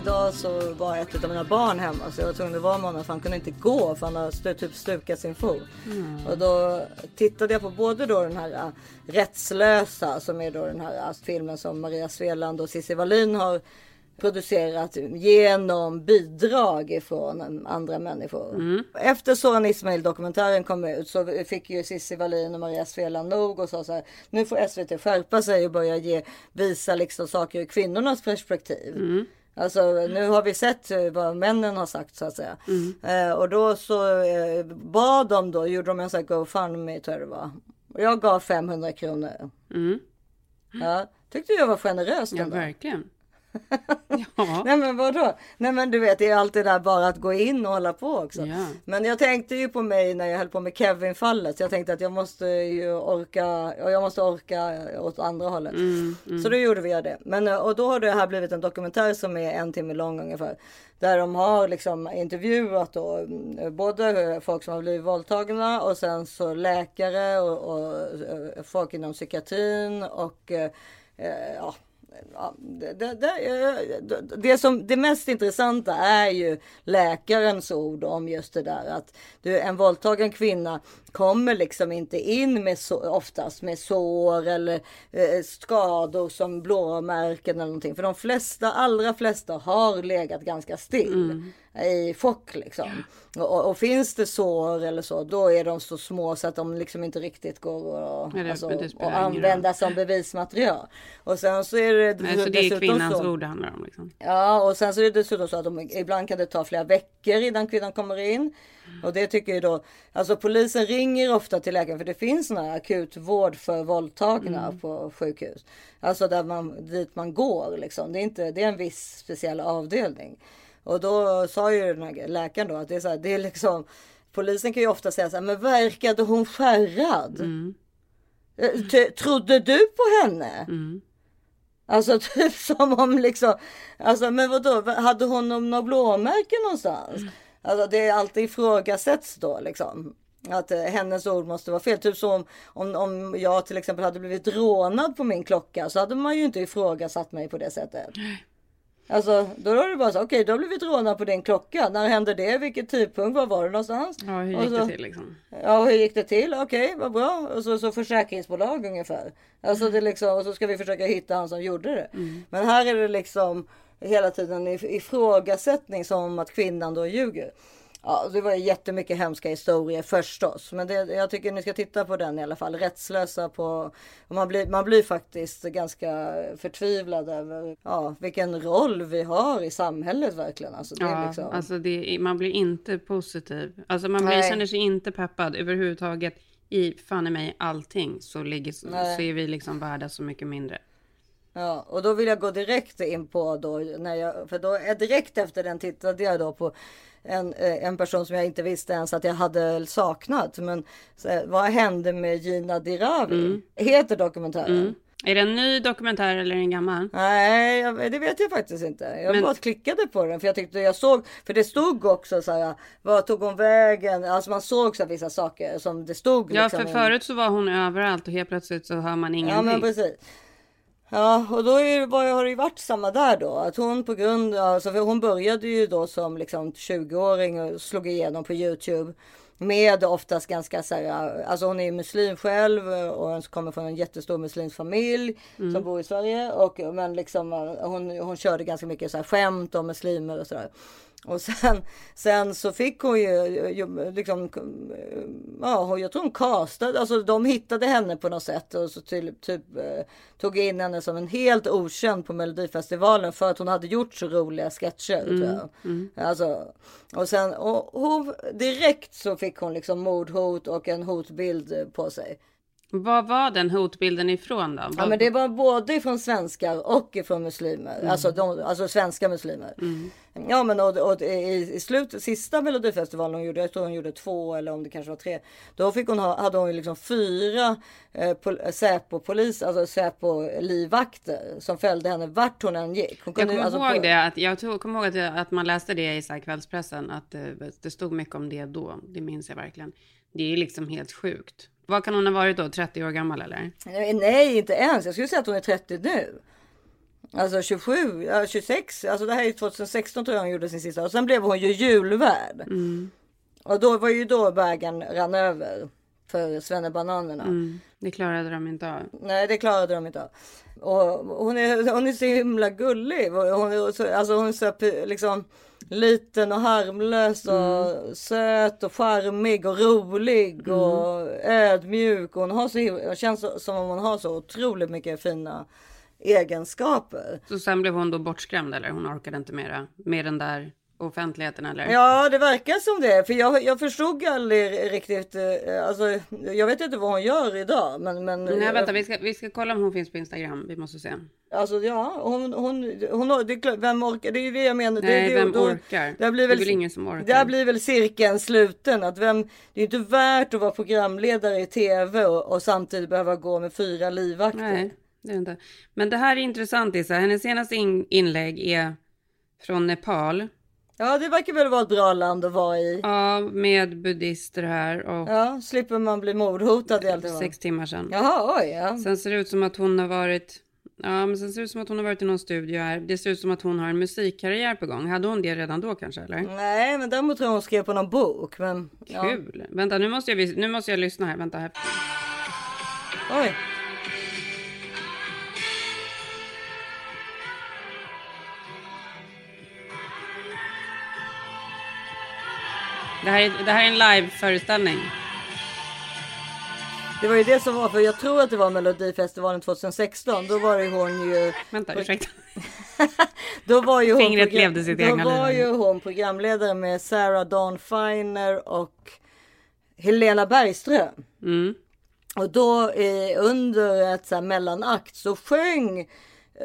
Idag så var ett av mina barn hemma så jag var tvungen att vara med honom för han kunde inte gå för han har stu- typ stukat sin fot. Och då tittade jag på både då den här äh, Rättslösa som är då den här äh, filmen som Maria Sveland och Cissi Wallin har producerat genom bidrag ifrån andra människor. Efter Soran Ismail dokumentären kom ut så fick ju Cissi Wallin och Maria Sveland nog och sa så här. Nu får SVT skärpa sig och börja ge, visa liksom saker ur kvinnornas perspektiv. Alltså nu har vi sett vad männen har sagt så att säga. Eh, och då så eh, bad de då, gjorde de en sån här GoFundMe tror jag det var. Och jag gav 500 kronor. Ja, tyckte jag var generöst Ja, ändå. verkligen. Ja. Nej men vadå? Nej men du vet det är alltid där bara att gå in och hålla på också. Ja. Men jag tänkte ju på mig när jag höll på med Kevin-fallet. Så jag tänkte att jag måste ju orka, och jag måste orka åt andra hållet. Så då gjorde vi det. Men, eh, och då har det här blivit en dokumentär som är en timme lång ungefär. Där de har liksom intervjuat då, mm, både folk som har blivit våldtagna och sen så läkare och, och eh, folk inom psykiatrin och eh, Ja, det, det, det, det, som, det mest intressanta är ju läkarens ord om just det där att en våldtagen kvinna kommer liksom inte in med så, oftast med sår eller eh, skador som blåmärken eller någonting. För de flesta, allra flesta har legat ganska still i chock liksom. Och, och, finns det sår eller så, då är de så små så att de liksom inte riktigt går att Ja, alltså, och använda som bevismaterial. Och sen så är det, Nej, så det är kvinnans så, ord det handlar om. Liksom. Ja, och sen så är det dessutom så att de, ibland kan det ta flera veckor innan kvinnan kommer in. Och det tycker ju då, alltså polisen ringer ofta till läkaren för det finns här akutvård för våldtagna på sjukhus. Alltså där man, dit man går liksom. Det är, inte, det är en viss speciell avdelning. Och då sa ju den här läkaren då att det är så här, det är liksom, polisen kan ju ofta säga så här, men verkade hon skärrad? Eh, t- Trodde du på henne? Alltså typ som om liksom, alltså men vadå, hade hon några blåmärken någonstans? Alltså det är alltid ifrågasätts då liksom. Att eh, hennes ord måste vara fel. Typ som om, om jag till exempel hade blivit rånad på min klocka så hade man ju inte ifrågasatt mig på det sättet. Alltså då var det bara så, okej du har blivit rånad på din klocka. När hände det? Vilken tidpunkt? Var var det någonstans? Ja, hur gick så- det till liksom? Ja, hur gick det till? Okej, vad bra. Och så, så försäkringsbolag ungefär. Alltså det är liksom, och så ska vi försöka hitta han som gjorde det. Men här är det liksom hela tiden if- ifrågasättning som att kvinnan då ljuger. Ja, det var jättemycket hemska historier förstås. Men det, jag tycker ni ska titta på den i alla fall. Rättslösa på... Man blir, man blir faktiskt ganska förtvivlad över ja, vilken roll vi har i samhället verkligen. Alltså, det Ja, liksom... alltså det, man blir inte positiv. Alltså man blir, Nej. känner sig inte peppad överhuvudtaget. I fan i mig allting så, ligger, så är vi liksom värda så mycket mindre. Ja, och då vill jag gå direkt in på då när jag, för då är direkt efter den tittade jag då på en, eh, en person som jag inte visste ens att jag hade saknat. Men så, vad hände med Gina Dirawi? Heter dokumentären. Är det en ny dokumentär eller en gammal? Nej, jag, det vet jag faktiskt inte. Jag Men- bara klickade på den för jag tyckte jag såg, för det stod också så här, vad tog hon vägen? Alltså man såg så här, vissa saker som det stod. Ja, liksom för förut så var hon överallt och helt plötsligt så hör man Ja ingenting. men precis. Ja och då är bara, har det ju varit samma där då. Att hon på grund av, alltså för hon började ju då som liksom 20-åring och slog igenom på Youtube. Med oftast ganska så här, alltså hon är muslim själv och hon kommer från en jättestor muslimsk familj som bor i Sverige. Och, men liksom hon, hon körde ganska mycket så här skämt om muslimer och sådär. Och sen, sen så fick hon ju, liksom, ja jag tror hon castade, alltså de hittade henne på något sätt och så typ, typ eh, tog in henne som en helt okänd på Melodifestivalen för att hon hade gjort så roliga sketcher. Tror jag. Alltså, och sen och hon, direkt så fick hon liksom mordhot och en hotbild på sig. Vad var den hotbilden ifrån då? Ja men det var både från svenskar och från muslimer. Alltså, de, alltså svenska muslimer. Ja men och, och i, i slut, sista melodifestivalen hon gjorde, jag tror hon gjorde två eller om det kanske var tre. Då fick hon ha, hade hon ju liksom fyra eh, pol, Säpo-polis, alltså Säpo-livvakter som följde henne vart hon än gick. Hon Jag kunde, kommer alltså, ihåg på- det, att, jag kommer ihåg att, jag- att man läste det i så kvällspressen, att det, det stod mycket om det då. Det minns jag verkligen. Det är liksom helt sjukt. Vad kan hon ha varit då? 30 år gammal eller? Nej, nej, inte ens. Jag skulle säga att hon är 30 nu. Alltså 27, ja, 26. Alltså det här är 2016 tror jag hon gjorde sin sista. Och sen blev hon ju julvärd. Och då var ju då bägaren rann över för svennebananerna. Mm, det klarade de inte av. Nej, det klarade de inte av. Och hon är, hon är så himla gullig. Hon är så, alltså hon är så liksom liten och harmlös och söt och charmig och rolig och ödmjuk. Och hon har så, känns som om hon har så otroligt mycket fina egenskaper. Så sen blev hon då bortskrämd eller? Hon orkade inte mera med den där offentligheten eller? Ja, det verkar som det. För jag, jag förstod aldrig riktigt. eh, Alltså, jag vet inte vad hon gör idag. Men, men, Nej, vänta, vi ska, vi ska kolla om hon finns på Instagram. Vi måste se. Alltså ja, hon, hon, hon, har- det är klart, vem orkar? Det är ju det jag menar. Nej, det, det, vem då- orkar? Det blir Det är väl, väl ingen som orkar. Där blir väl cirkeln sluten. Att vem, det är inte värt att vara programledare i tv och, och samtidigt behöva gå med fyra livvakter. Nej, det inte. Men det här är intressant Issa. Hennes senaste in- inlägg är från Nepal. Ja, det verkar väl vara ett bra land att vara i. Ja, med buddhister här och Ja, slipper man bli mordhotad i allt sex timmar sedan. Jaha, oj, ja. Sen ser det ut som att hon har varit Ja, men sen ser det ut som att hon har varit i någon studio här. Det ser ut som att hon har en musikkarriär på gång. Hade hon det redan då kanske, eller? Nej, men däremot tror jag hon skrev på någon bok. Men, ja. Kul! Vänta, nu måste, jag, nu måste jag lyssna här. Vänta här. Oj. Det här är, det här är en live-föreställning. Det var ju det som var, för jag tror att det var Melodifestivalen 2016. Då var ju hon ju... Vänta, ursäkta. Då var ju hon, Fingret program- levde sitt då egna var liv. ju hon programledare med Sarah Dawn Finer och Helena Bergström. Mm. Och då eh, under ett så här mellanakt så sjöng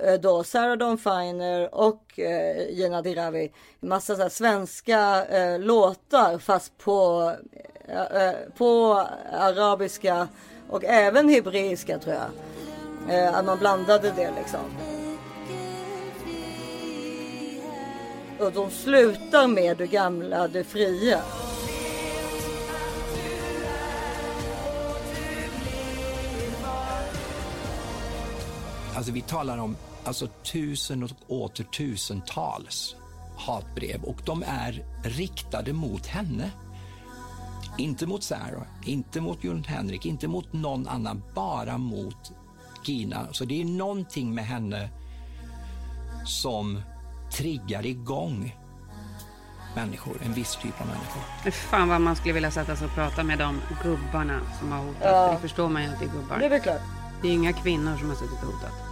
Eh, då Sarah Dawn Finer och eh, Gina Dirawi massa så här svenska eh, låtar fast på, eh, eh, på arabiska och även hebreiska tror jag. Eh, att man blandade det liksom. Och de slutar med Du gamla, du fria. Alltså vi talar om alltså, tusen och åter tusentals hatbrev och de är riktade mot henne. Inte mot Sarah, inte mot Jon Henrik, inte mot någon annan, bara mot Gina. Så det är någonting med henne som triggar igång människor, en viss typ av människor. Fan vad man skulle vilja sätta sig och prata med de gubbarna som har hotat. Ja. Det förstår man ju att det är gubbar. Det är väl klart. Det är inga kvinnor som har suttit och hotat.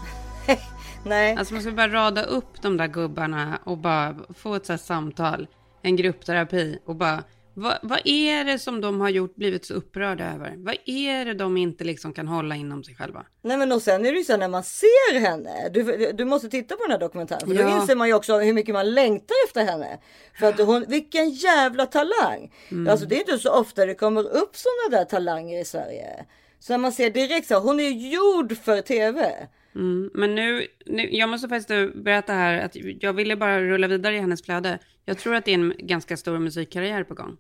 Nej. Alltså man ska bara rada upp de där gubbarna och bara få ett så här samtal, en gruppterapi och bara vad, vad är det som de har gjort, blivit så upprörda över? Vad är det de inte liksom kan hålla inom sig själva? Nej men och sen är det ju så när man ser henne. Du, du måste titta på den här dokumentären. För då Ja. inser man ju också hur mycket man längtar efter henne. För att hon, vilken jävla talang. Mm. Alltså det är inte så ofta det kommer upp sådana där talanger i Sverige. Så när man ser direkt så, hon är gjord för tv. Mm, men nu, nu, jag måste faktiskt berätta här att jag ville bara rulla vidare i hennes flöde. Jag tror att det är en ganska stor musikkarriär på gång.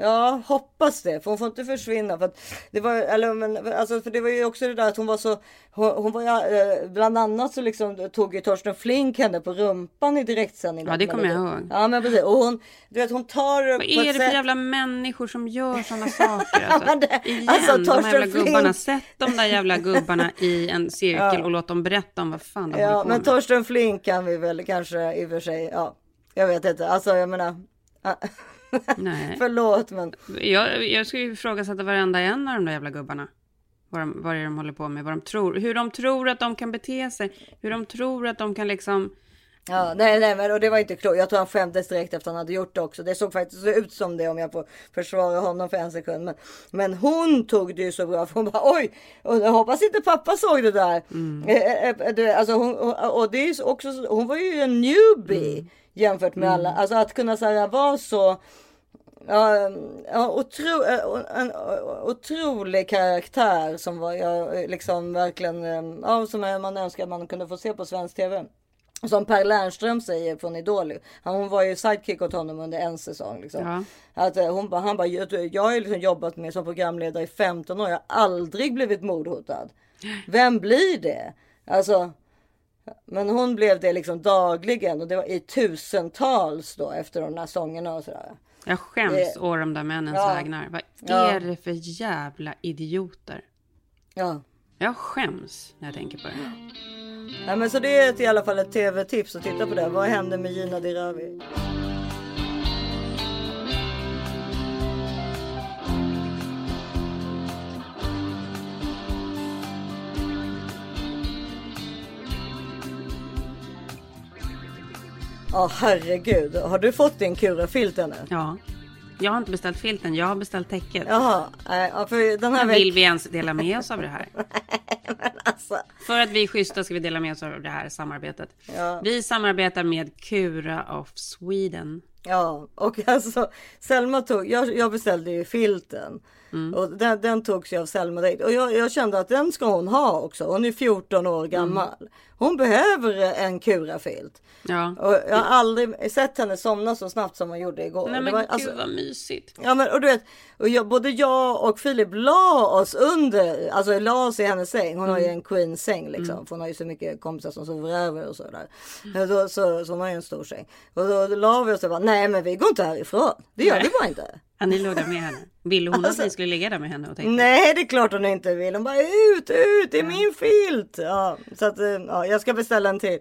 Ja, hoppas det. För hon får inte försvinna. För att det var, eller, men, alltså, för det var ju också det där att hon var så... Hon, hon var eh, bland annat så liksom tog ju Torsten Flink henne på rumpan i direktsändning. Ja, det kommer jag ihåg. Ja, men precis. Och hon, du vet, hon tar Vad är det för jävla människor som gör sådana saker? Alltså, det- igen, alltså, de här jävla Torsten gubbarna. Flink- Sätt de där jävla gubbarna i en cirkel Ja. och låt dem berätta om vad fan de Ja, på men med. Torsten Flink kan vi väl kanske i och för sig... Ja, jag vet inte. Alltså, jag menar... Nej. Förlåt, men... Jag, jag skulle ju ifrågasätta varenda en av de där jävla gubbarna. Vad, de, vad är de håller på med, vad de tror, hur de tror att de kan bete sig, hur de tror att de kan liksom... Ja, nej, nej, men och det var inte klokt. Jag tror han skämdes direkt efter han hade gjort det också. Det såg faktiskt ut som det om jag får försvara honom för en sekund. Men, men hon tog det ju så bra. För hon bara oj, och jag hoppas inte pappa såg det där. Mm. Eh, eh, eh, alltså hon, och, det är också, så- hon var ju en newbie. Jämfört med alla, alltså att kunna så här, vara så Ja, ja otro, en otrolig karaktär som var jag liksom verkligen, ja, som man önskar man kunde få se på svensk tv. Som Per Lernström säger från Idol. Hon var ju sidekick åt honom under en säsong. Liksom. Ja. Att eh, hon, han bara, jag, har ju liksom jobbat med som programledare i 15 år. Jag har aldrig blivit mordhotad. Vem blir det? Alltså, men hon blev det liksom dagligen och det var i tusentals då efter de här sångerna och sådär. Jag skäms Det- å de där männens Ja. vägnar. Vad Ja. är det för jävla idioter? Ja. Jag skäms när jag tänker på det. Nej, men så det är ett, i alla fall ett tv-tips att titta på det. Vad hände med Gina Dirawi? Ja herregud, har du fått din kurafilt ännu? Ja. Jag har inte beställt filten, jag har beställt täcket. Jaha, nej, ja, för den här Men vill vi ens dela med oss av det här? Alltså, För att vi är schyssta ska vi dela med oss av det här samarbetet. Ja. Vi samarbetar med Cura of Sweden. Ja, och alltså Selma tog, jag, jag beställde ju filten. Och den, den togs ju av Selma direkt. Och jag, jag kände att den ska hon ha också. Hon är 14 år gammal. Hon behöver en kurafilt. Ja. Och jag har aldrig sett henne somna så snabbt som hon gjorde igår. Nej Det men var- gud alltså- vad mysigt. Ja men och du vet, och jag, både jag och Filip la oss under, alltså la oss i hennes säng. Hon har ju en queen säng liksom. För hon har ju så mycket kompisar som sover över och sådär. Då, så, så hon har ju en stor säng. Och då, la vi oss och bara, nej men vi går inte härifrån. Det gör vi bara inte. Ni låg där med henne. Ville hon Alltså- att ni skulle ligga där med henne och tänka? Nej det är klart hon inte vill. Hon bara ut, ut, det är min filt. Ja, så att, eh, ja, jag ska beställa en till.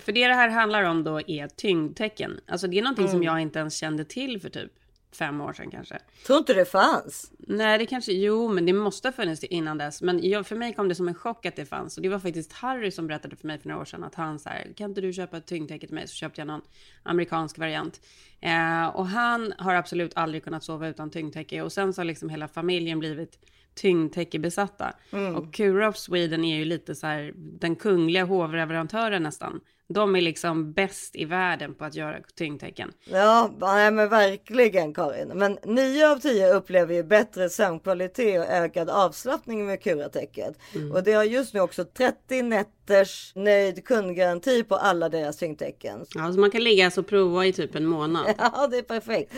För det det här handlar om då är tyngdtecken. Alltså det är någonting som Mm. jag inte ens kände till för typ fem år sedan kanske. Tror inte det fanns. Nej, det kanske, jo, men det måste ha funnits innan dess. Men jag, för mig kom det som en chock att det fanns. Och det var faktiskt Harry som berättade för mig för några år sedan att han så här, kan inte du köpa ett tyngdtäcke till mig? Så köpte jag någon amerikansk variant. Eh, och han har absolut aldrig kunnat sova utan tyngdtäcke. Och sen så har liksom hela familjen blivit tyngdtäckebesatta. Mm. Och Cura of Sweden är ju lite så här den kungliga hovleverantören nästan. De är liksom bäst i världen på att göra tyngdtäcken. Ja, nej, men verkligen Karin. Men 9 av 10 upplever ju bättre sömnkvalitet och ökad avslappning med Curatäcket. Och det har just nu också 30 nätters nöjd kundgaranti på alla deras tyngdtäcken. Ja, så man kan ligga alltså och prova i typ en månad. Ja, det är perfekt.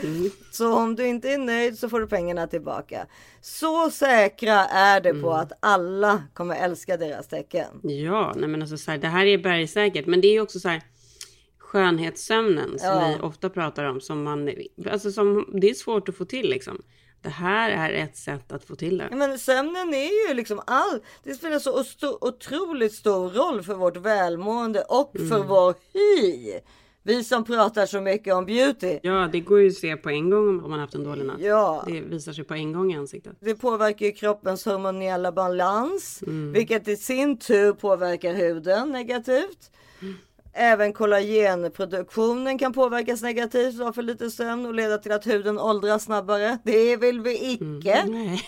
Så om du inte är nöjd så får du pengarna tillbaka. Så säkra är det på att alla kommer älska deras tecken. Ja, nej men alltså så här, det här är bergsäkert. Men det är ju också så här skönhetssömnen som Ja. vi ofta pratar om. Som man, alltså som, det är svårt att få till liksom. Det här är ett sätt att få till det. Men sömnen är ju liksom all, det spelar så otroligt stor roll för vårt välmående och för vår hy. Vi som pratar så mycket om beauty. Ja, det går ju att se på en gång om man haft en dålig natt. Ja. Det visar sig på en gång i ansiktet. Det påverkar ju kroppens hormoniella balans, vilket i sin tur påverkar huden negativt. Även kollagenproduktionen kan påverkas negativt av för lite sömn och leda till att huden åldras snabbare. Det vill vi icke. Nej.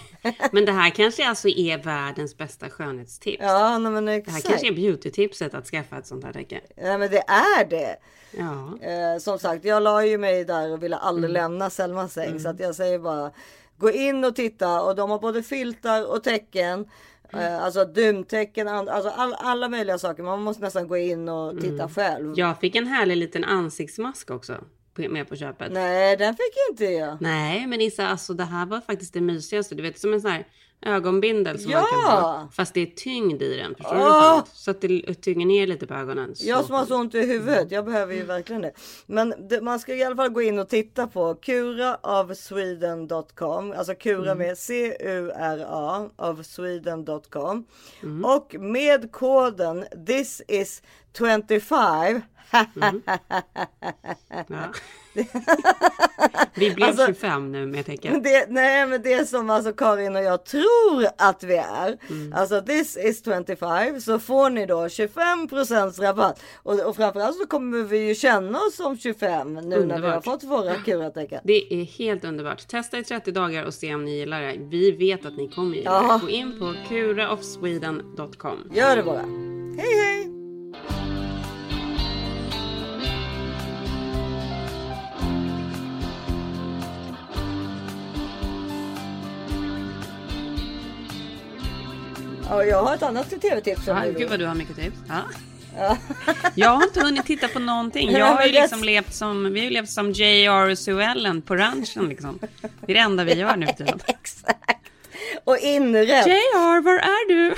Men det här kanske alltså är världens bästa skönhetstips. Ja, nej, men Det här exakt. kanske är beautytipset att skaffa ett sånt här täcke. Ja, men det är det. Ja. Eh, som sagt, jag la ju mig där och ville aldrig Mm. lämna Selmas säng. Så att jag säger bara gå in och titta och de har både filtar och tecken. Mm. Eh, alltså dumtecken, alltså all, alla möjliga saker. Man måste nästan gå in och titta Mm. själv. Jag fick en härlig liten ansiktsmask också med på köpet. Nej, den fick inte jag. Nej, men Issa, alltså det här var faktiskt det mysigaste. Du vet, som en sån här ögonbindel som man kan Ja! ha. Fast det är tyngd i den. Förstår du? Åh! Fan? Så att det tynger ner lite på ögonen. Så Jag som har så ont i huvudet, jag behöver ju verkligen det. Men det, man ska i alla fall gå in och titta på kuraofsweden.com, alltså kura med C-U-R-A av sweden.com. Och med koden this is 25 Ja. Vi blev Alltså- 25 nu med tecken. Det, nej men det som alltså Karin och jag tror att vi är. Mm. Alltså this is 25 så får ni då 25% rabatt. Och, och framförallt så kommer vi ju känna oss som 25 nu när vi har Underbart. fått våra kuratecken. Det är helt underbart. Testa i 30 dagar och se om ni gillar det. Vi vet att ni kommer gilla Ja. det. Gå in på kuraofsweden.com. Gör det bara. Hej hej! Ja, jag har ett annat tv-tips. Ja, gud vad du har mycket tips. Ja. Jag har inte hunnit titta på någonting. Jag har ju liksom levt som, vi har ju levt som JR Sue Ellen på ranchen liksom. Det är det enda vi gör nu för tiden. Exakt. Och inrätt. JR, var är du?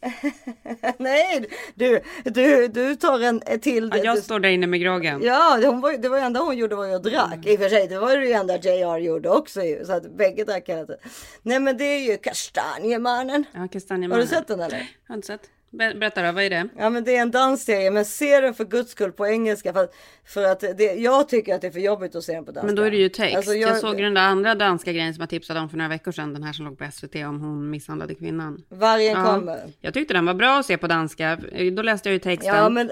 Nej, du, du, du tar en till. Ja, jag du- står där inne med groggen. Ja, det- hon var, det var det enda hon gjorde var ju att drack. I och för sig, det var ju det enda JR gjorde också ju. Så att bägge drack hela tiden. Nej men det är ju Kastanjemannen. Ja, kastanjemannen. Har du sett den eller? Jag har inte sett. Ber- Berätta då, vad är det? Ja men det är en dansserie, men se den för guds skull på engelska. För för att det, jag tycker att det är för jobbigt att se den på danska. Men då är det ju text. Alltså, jag... jag- såg den där andra danska grejen som jag tipsade om för några veckor sedan. Den här som låg på SVT om hon misshandlade kvinnan. Vargen Ja. kommer. Jag tyckte den var bra att se på danska. Då läste jag ju texten. Ja men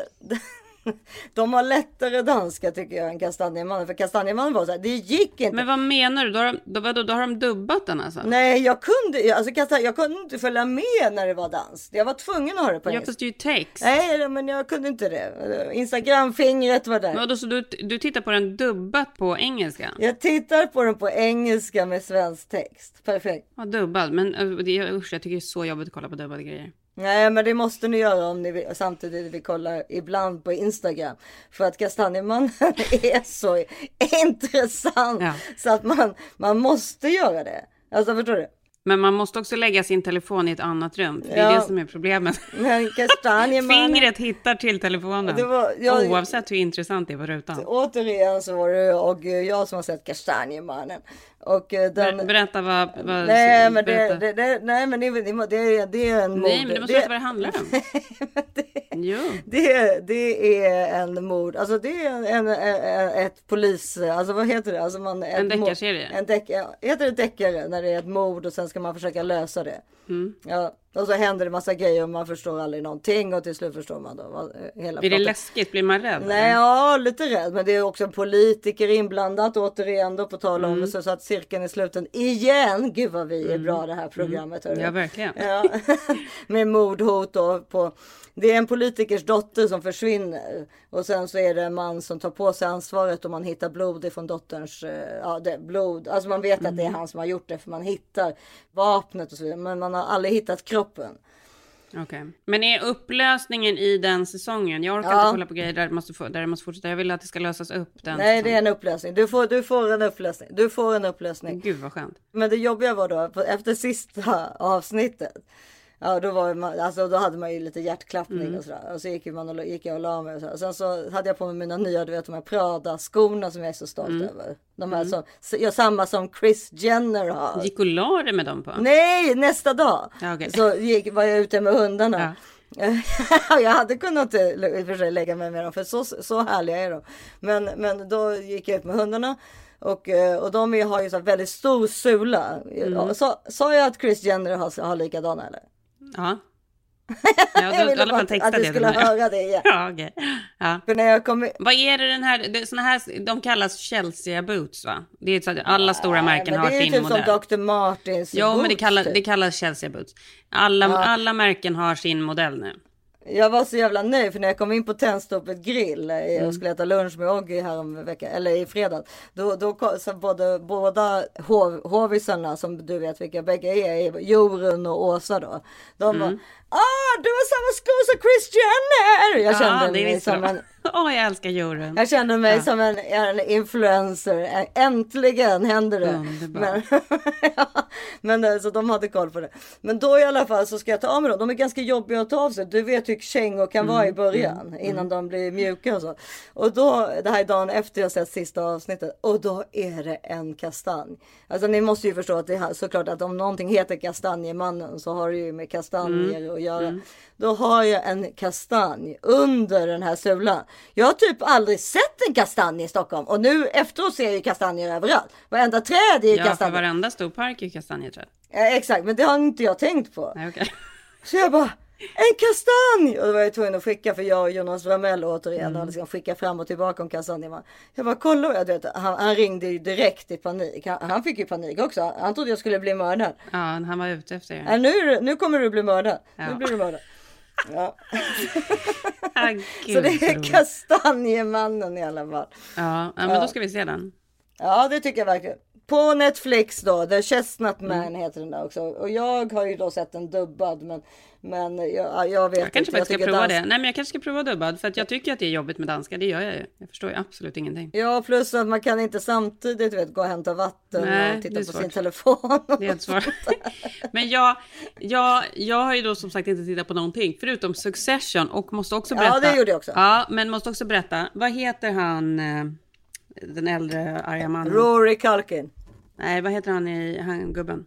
de har lättare danska tycker jag än Kastanjemannen. För Kastanjemannen var så här, det gick inte. Men vad menar du? Då har, de, då, vadå, då har de dubbat den alltså? Nej jag kunde, alltså Kastan, jag kunde inte följa med när det var dans. Jag var tvungen att höra det på Ja, engelska. fast det är ju text. Nej men jag kunde inte det. Instagramfingret var där. Men vadå, så du, du tittar på den dubbat på engelska? Jag tittar på den på engelska med svensk text. Perfekt. Ja, dubbad. Men usch, jag tycker det är så jobbigt att kolla på dubbade grejer. Nej men det måste ni göra om ni vill, samtidigt vi kollar ibland på Instagram. För att Kastanjemannen är så intressant. Ja. Så att man, man måste göra det. Alltså förstår du? Men man måste också lägga sin telefon i ett annat rum. För Det är det som är problemet. Fingret hittar till telefonen. Var- jag- Oavsett hur intressant det är på rutan. Återigen så var det och jag som har sett Kastanjemannen. Och eh, den... Ber, berätta vad... vad Nej men, det, berätta. det, det, nej men det, det, det, det är en Nej, mord. men du måste det, berätta vad det handlar om. Jo. det, det är en mord, alltså det är en, en, ett polis, alltså vad heter det? Alltså man, En deckarserie. En deck, heter det deckare när det är ett mord och sen ska man försöka lösa det. Mm. Ja, och så händer det massa grejer och man förstår aldrig någonting och till slut förstår man då vad, eh, hela Blir det läskigt? Blir man rädd? Nej, ja, lite rädd. Men det är också en politiker inblandat återigen då på tal om Mm. så, så att cirkeln är sluten igen. Gud vad vi är bra det här programmet. hörru. Ja, verkligen. Ja. Med mordhot då på. Det är en politikers dotter som försvinner och sen så är det en man som tar på sig ansvaret och man hittar blod ifrån dotterns eh, ja, det, blod. Alltså man vet att det är han som har gjort det för man hittar vapnet och så vidare. Men man har aldrig hittat kroppen. Okej. Men är upplösningen i den säsongen? Jag orkar Ja. inte kolla på grejer där det, måste där det måste fortsätta. Jag vill att det ska lösas upp. Den Nej, det säsongen. är en upplösning. Du får, du får en upplösning. Du får en upplösning. Gud vad skönt. Men det jobbiga var då, efter sista avsnittet. Ja, då, var man, alltså, då hade man ju lite hjärtklappning Mm. och sådär. Och så gick, man och, gick jag och la mig och sådär. Sen så hade jag på mig mina nya, du vet de här Prada-skorna som jag är så stolt Mm. över. De här som, ja, samma som Chris Jenner har. Gick och la dig med dem på? Nej, nästa dag. Ja, okej. Så gick, var jag ute med hundarna. jag hade kunnat eh, i och för sig lägga mig med dem för så, så härliga är de. Men, men då gick jag ut med hundarna. Och, eh, och de har ju så väldigt stor sula. Mm. Ja, Sa, sa jag att Chris Jenner har, har likadana eller? Ja. Ja, du Jag ville bara att- du det. skulle höra det igen. Ja, okej. Ja. För när jag kom Vad är det den här, det, såna här, de kallas Chelsea boots va? Det är så att alla stora märken har det är ju sin typ modell. som Dr. Martins Ja, men det boots, kallas, typ. det kallas Chelsea boots. Alla, Ja. alla märken har sin modell nu. Jag var så jävla nöjd för när jag kom in på Tennstopet grill eh, Mm. och skulle äta lunch med Oggy här om veckan, eller i fredags. Då, då så både, båda hov, hovisarna som du vet vilka bägge är, Jorun och Åsa då. De Mm. var, ah du har samma skor som Chris Jenner! Jag kände ja, mig som en Åh, jag älskar Jorun. jag kände mig Ja. som en, en influencer. Äntligen händer det. Men, ja, men eh, så de hade koll på det. Men då i alla fall så ska jag ta av mig dem. De är ganska jobbiga att ta av sig. Du vet hur kängor kan vara Mm, i början innan de blir mjuka och så. Och då, det här är dagen efter jag sett sista avsnittet och då är det en kastanj. Alltså ni måste ju förstå att det är såklart att om någonting heter kastanjemannen så har det ju med kastanjer Mm, att göra. Då har jag en kastanj under den här sulan. Jag har typ aldrig sett en kastanj i Stockholm och nu efteråt ser jag ju kastanjer överallt. Varenda träd är ju Ja, kastanjer. varenda stor park är kastanjeträd. Ja, exakt, men det har inte jag tänkt på. Nej, okej. Så jag bara, en kastanj! Och då var jag tvungen att skicka för jag och Jonas Ramell återigen Mm. och liksom skicka fram och tillbaka om kastanjen. Jag bara kolla, jag vet, han, han ringde ju direkt i panik. Han, han fick ju panik också. Han trodde jag skulle bli mördad. Ja, han var ute efter er. Ja, nu, nu kommer du bli mördad. Nu Ja. blir du mördad. Ja. Ah, Så det är kastanjemannen i alla fall. Ja, men Ja. då ska vi se den. Ja, det tycker jag verkligen. På Netflix då, The Chestnut Man heter den där också. Och jag har ju då sett den dubbad men, men jag, jag vet Jag kanske inte. faktiskt ska prova dans- det. Nej men jag kanske ska prova dubbad för att jag tycker att det är jobbigt med danska. Det gör jag ju. Jag förstår ju absolut ingenting. Ja, plus att man kan inte samtidigt vet, gå och hämta vatten Nej, och titta på svårt. sin telefon. Det är svar. Men jag, jag, jag har ju då som sagt inte tittat på någonting förutom Succession och måste också Ja, berätta. det gjorde jag också. Ja, men måste också berätta. Vad heter han, eh, den äldre arga mannen? Rory Culkin. Nej, vad heter han i, han gubben?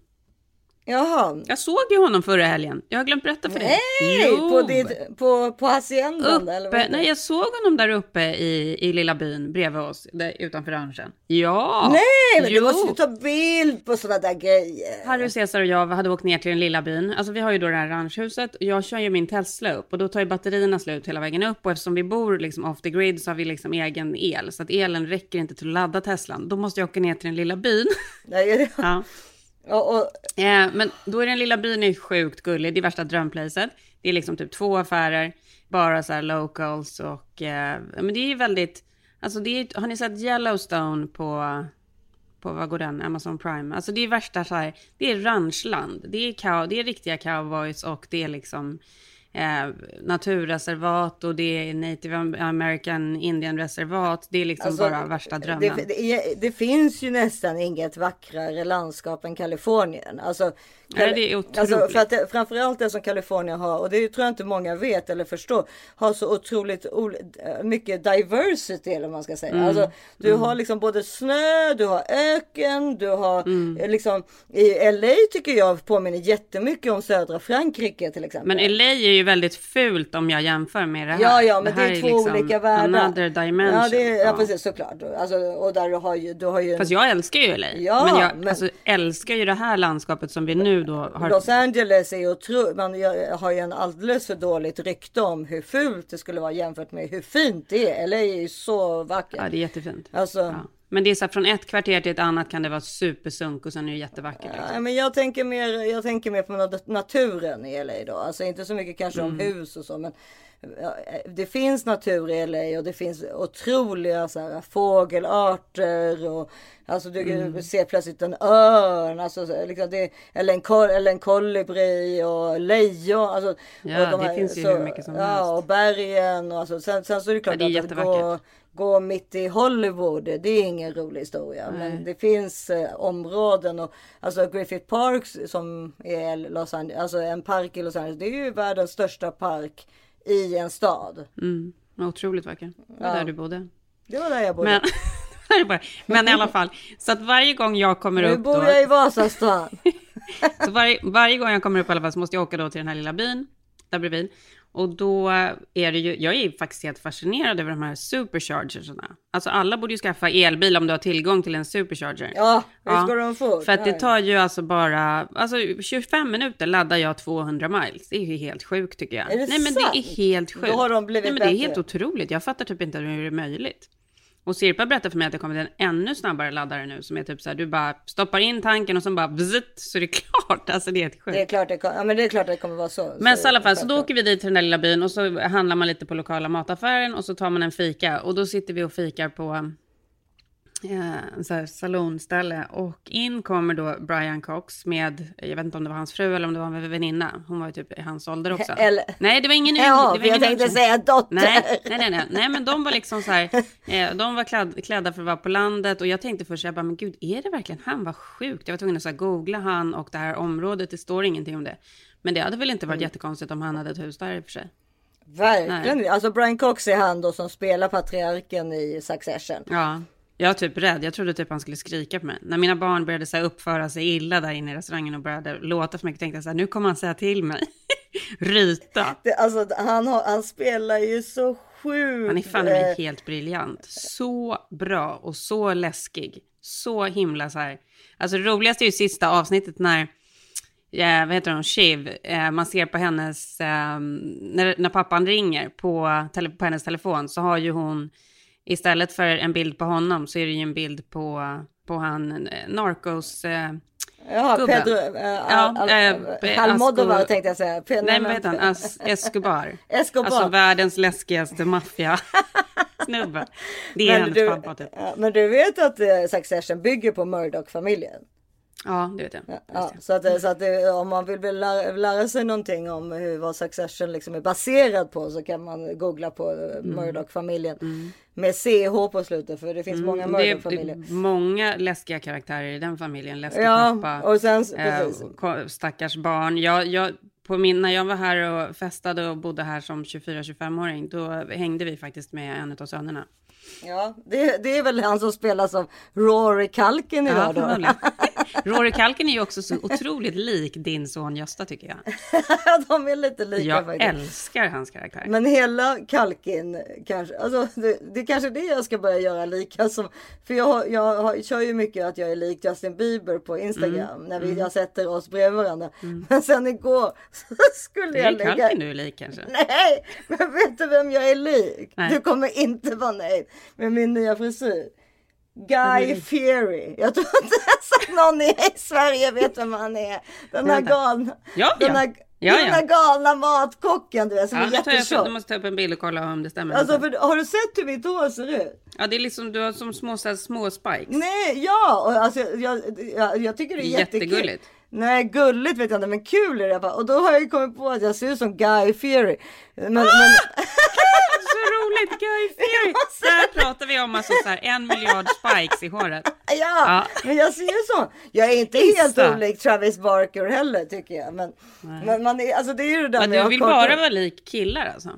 Jaha. Jag såg ju honom förra helgen. Jag har glömt berätta för dig. Nej, Jo. på, ditt, på, på haciendan eller Uppe, det? nej, jag såg honom där uppe i, i lilla byn bredvid oss, där, utanför ranchen. Ja! Nej, men jo. du måste ju ta bild på sådana där grejer. Harry Cesar och jag hade åkt ner till den lilla byn. Alltså vi har ju då det här ranchhuset och jag kör ju min Tesla upp och då tar ju batterierna slut hela vägen upp och eftersom vi bor liksom off the grid så har vi liksom egen el så att elen räcker inte till att ladda Teslan. Då måste jag åka ner till den lilla byn. Nej, ja. och, och, Eh, men då är den lilla byn är sjukt gullig. Det är värsta drömplacet. Det är liksom typ två affärer, bara så här locals och eh, men det är ju väldigt, alltså det är, har ni sett Yellowstone på, på vad går den, Amazon Prime? Alltså det är värsta så här, det är ranchland. Det är, cow, det är riktiga cowboys och det är liksom eh, naturreservat och det är native american indian reservat. Det är liksom Alltså, bara värsta drömmen. det, det, det finns ju nästan inget vackrare landskap än Kalifornien. Alltså, Nej, det är otroligt. Alltså, för att det, framförallt det som Kalifornien har, och det tror jag inte många vet eller förstår, har så otroligt ol- mycket diversity eller vad man ska säga. Mm. Alltså, du Mm. har liksom både snö, du har öken, du har Mm. eh, liksom i LA tycker jag påminner jättemycket om södra Frankrike till exempel. Men LA är ju väldigt fult om jag jämför med det här. Ja, ja, men det, här är två liksom olika världar. Another dimension. Ja, det är, ja. precis såklart. Alltså, och där du har ju, du har ju Fast jag älskar ju LA. Ja, men jag men- Alltså, älskar ju det här landskapet som vi nu då har. Los Angeles är ju otroligt, man har ju en alldeles för dåligt rykte om hur fult det skulle vara jämfört med hur fint det är. LA är ju så vackert. Ja, det är jättefint. Alltså, Ja. Men det är så här, från ett kvarter till ett annat kan det vara supersunk och sen är det jättevackert. Liksom. Ja, men jag tänker mer, jag tänker mer på nat- naturen i LA då. Alltså inte så mycket kanske om Mm. hus och så. Men det finns natur i LA och det finns otroliga så här, fågelarter. Och, alltså du Mm. ser plötsligt en örn. Alltså, så- liksom det, eller, en kol, eller en kolibri och lejon. Alltså, Ja, och det finns ju så, hur mycket som ja, helst. Och bergen. Och alltså, sen, sen så är det klart Ja, det är att jättevackert. gå mitt i Hollywood, det är ingen rolig historia. Nej. Men det finns eh, områden och alltså Griffith Park som är Los Angeles, alltså en park i Los Angeles. Det är ju världens största park i en stad. Mm. Otroligt vacker. Det var Ja. där du bodde. Det var där jag bodde. Men, men i alla fall, så att varje gång jag kommer nu upp bor då, jag i Vasastan. så varje, varje gång jag kommer upp i alla fall så måste jag åka då till den här lilla byn där bredvid. Och då är det ju, jag är faktiskt helt fascinerad över de här superchargersarna. Alltså alla borde ju skaffa elbil om du har tillgång till en supercharger. Ja, visst går de fort. För att det tar ju alltså bara, alltså 25 minuter laddar jag 200 miles. Det är ju helt sjukt tycker jag. Är det Nej men det är sant? helt Då sjukt. har de blivit Nej men det är bättre. helt otroligt. Jag fattar typ inte hur det är möjligt. Och Sirpa berättade för mig att det kommit en ännu snabbare laddare nu som är typ så här, du bara stoppar in tanken och sen bara bzzzt, så är det klart. Alltså det är helt sjukt. Det är klart det, kom, ja, men det är klart det kommer vara så. Men så, i alla fall, så då åker vi dit till den där lilla byn och så handlar man lite på lokala mataffären och så tar man en fika och då sitter vi och fikar på eh, salonställe och in kommer då Brian Cox med, jag vet inte om det var hans fru eller om det var en väninna, hon var ju typ i hans ålder också. Eller- Nej, det var ingen Ja, det var jag ingen tänkte säga dotter. Nej, nej, nej, nej, nej, men de var liksom så här, eh, de var kläd, klädda för att vara på landet och jag tänkte först, jag bara, men gud, är det verkligen han? Vad sjukt. Jag var tvungen att så här, googla han och det här området, det står ingenting om det. Men det hade väl inte varit Mm. jättekonstigt om han hade ett hus där i och för sig. Verkligen. Alltså Brian Cox är han då som spelar patriarken i Succession. Ja, jag var typ rädd. Jag trodde typ han skulle skrika på mig. När mina barn började så här, uppföra sig illa där inne i restaurangen och började låta för mycket tänkte jag så här, nu kommer han säga till mig. Ryta. Det, alltså, han, har, han spelar ju så sjukt. Han är fan mig eh, helt briljant. Så bra och så läskig. Så himla så här. Alltså det roligaste är ju sista avsnittet när, ja, vad heter hon, Shiv, eh, man ser på hennes, eh, när, när pappan ringer på, tele, på hennes telefon så har ju hon, istället för en bild på honom så är det ju en bild på, på han, eh, Narcos, eh, Ja, gubben. Pedro, eh, Ja, Al, eh, Al, Almodovar Asco- tänkte jag säga. Pe- Nej, men vad heter han? As Escobar. Escobar. Alltså världens läskigaste maffia. snubbe. Det är hennes du, typ. ja, men du vet att eh, Succession bygger på Murdoch-familjen? Ja, det vet jag. Ja, ja, så att, så att det, om man vill lära, lära sig någonting om hur vad Succession liksom är baserad på så kan man googla på eh, Murdoch-familjen. Med CH på slutet för det finns många Mm, det Murdoch-familjer. många läskiga karaktärer i den familjen. Läskig Ja, pappa. och sen- ko- stackars barn. Jag, jag, på min, när jag var här och festade och bodde här som 24-25-åring, då hängde vi faktiskt med en av sönerna. Ja, det, det är väl han som spelas av Rory Ja, idag då. förmodligen. Rory Kalken är ju också så otroligt lik din son Gösta tycker jag. De är lite lika Jag faktiskt. älskar hans karaktär. Men hela Kalkin kanske, alltså det, det är kanske det jag ska börja göra lika som. För jag, jag, har, kör ju mycket att jag är lik Justin Bieber på Instagram Mm, när vi, mm. jag sätter oss bredvid varandra. Men sen igår så skulle Det jag är lägga. Kalken du är lik kanske. Nej, men vet du vem jag är lik? Nej. Du kommer inte vara nöjd med min nya frisyr. Guy Fieri. Jag tror inte ens att någon i Sverige vet vem han är. Den här galna, Ja, den ja. här, Ja, den ja. här galna matkocken du vet som Ja, är jättetjock. du måste ta upp en bild och kolla om det stämmer. Alltså, för, har du sett hur mitt hår ser ut? Ja, det är liksom, du har som små, så här, små spikes. Nej, ja, och alltså, jag, jag, jag tycker det är jättekul. Jättegulligt. Nej, gulligt vet jag inte, men kul är det fall. Och då har jag kommit på att jag ser ut som Guy Fieri. Men, men, Roligt, Guy Fieri! Där pratar vi om alltså så här, en miljard spikes i håret. ja, Ja. men jag ser ju så. Jag är inte Gissa. helt olik Travis Barker heller tycker jag. Men, men man är, alltså det är ju det där Men med du vill bara vara lik killar alltså?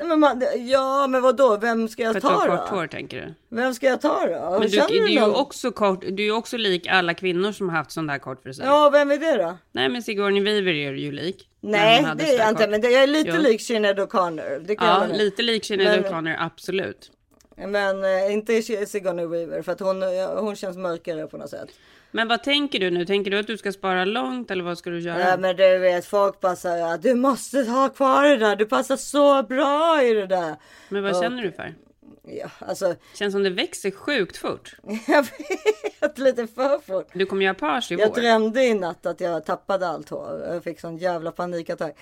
Nej, Men man, ja, men vad då? Vem ska jag För du ta har då? kort hår tänker du? Vem ska jag ta då? Men du, Känner du, är ju också kort, du är också lik alla kvinnor som har haft sån där kort frisyr. Ja, vem är det då? Nej men Sigourney Weaver är du ju lik. Nej, det är jag inte. kort. Men det, jag är lite Jo. lik Sinéad O'Connor. Det kan jag Ja, med. lite lik Sinéad O'Connor, absolut. Men eh, inte Sigourney Weaver för att hon, eh, hon känns mörkare på något sätt. Men vad tänker du nu? Tänker du att du ska spara långt eller vad ska du göra? Ja, men du vet folk bara säger du måste ha kvar det där. Du passar så bra i det där. Men vad Och- känner du för? Ja, alltså Känns som det växer sjukt fort. jag vet lite för fort. Du kommer göra page i Jag vår. drömde i natt att jag tappade allt hår. Jag fick sån jävla panikattack.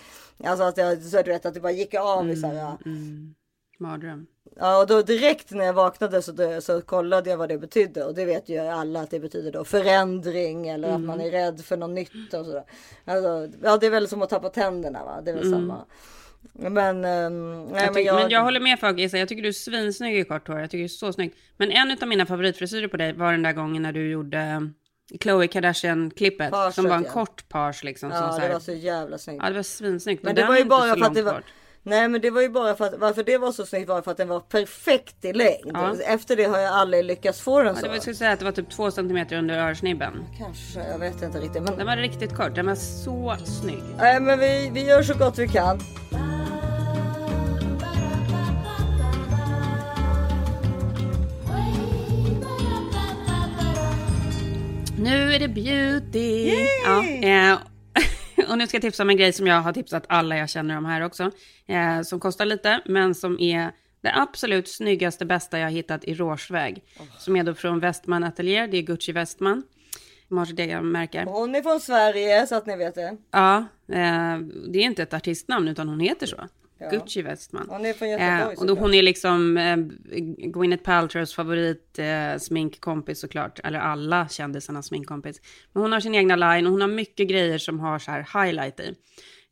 Alltså att jag, så du vet att det bara gick av i så här. Mm. Mardröm. Ja, och då direkt när jag vaknade så, det, så kollade jag vad det betydde och det vet ju alla att det betyder då förändring eller att man är rädd för något nytt och sådär. Alltså, ja, det är väl som att tappa tänderna, va? Det är väl Mm. samma. Men, ehm, nej, Jag men, jag, men jag håller med Isa. Jag tycker du är svinsnygg i kort hår. Jag tycker du är så snygg. Men en av mina favoritfrisyrer på dig var den där gången när du gjorde Khloe Kardashian-klippet. Paget, Som var en ja. kort page liksom. som Ja, det här, var så jävla snyggt. Ja, det var svinsnyggt. Men det var ju bara för att det var... kvar. Nej men det var ju bara för att varför det var så snyggt var för att den var perfekt i längd. Ja. Efter det har jag aldrig lyckats få den så. jag skulle säga att det var typ två centimeter under örsnibben. Kanske, jag vet inte riktigt. Men... Den var riktigt kort. Den var så snygg. Nej men vi, vi gör så gott vi kan. Nu är det beauty! Ja, eh, och nu ska jag tipsa om en grej som jag har tipsat alla jag känner om här också. Eh, som kostar lite, men som är det absolut snyggaste, bästa jag har hittat i Råsväg. Som är då från Westman Atelier, det är Gucci Westman. De har sitt egna märke. Hon är från Sverige så att ni vet det. Ja, eh, det är inte ett artistnamn utan hon heter så. Ja. Gucci Westman. Hon är från Göteborg Eh, och då hon är liksom eh, Gwyneth Paltrows favorit eh, sminkkompis såklart. Eller alla kändisarnas sminkkompis. Men hon har sin egna line och hon har mycket grejer som har så här highlight i.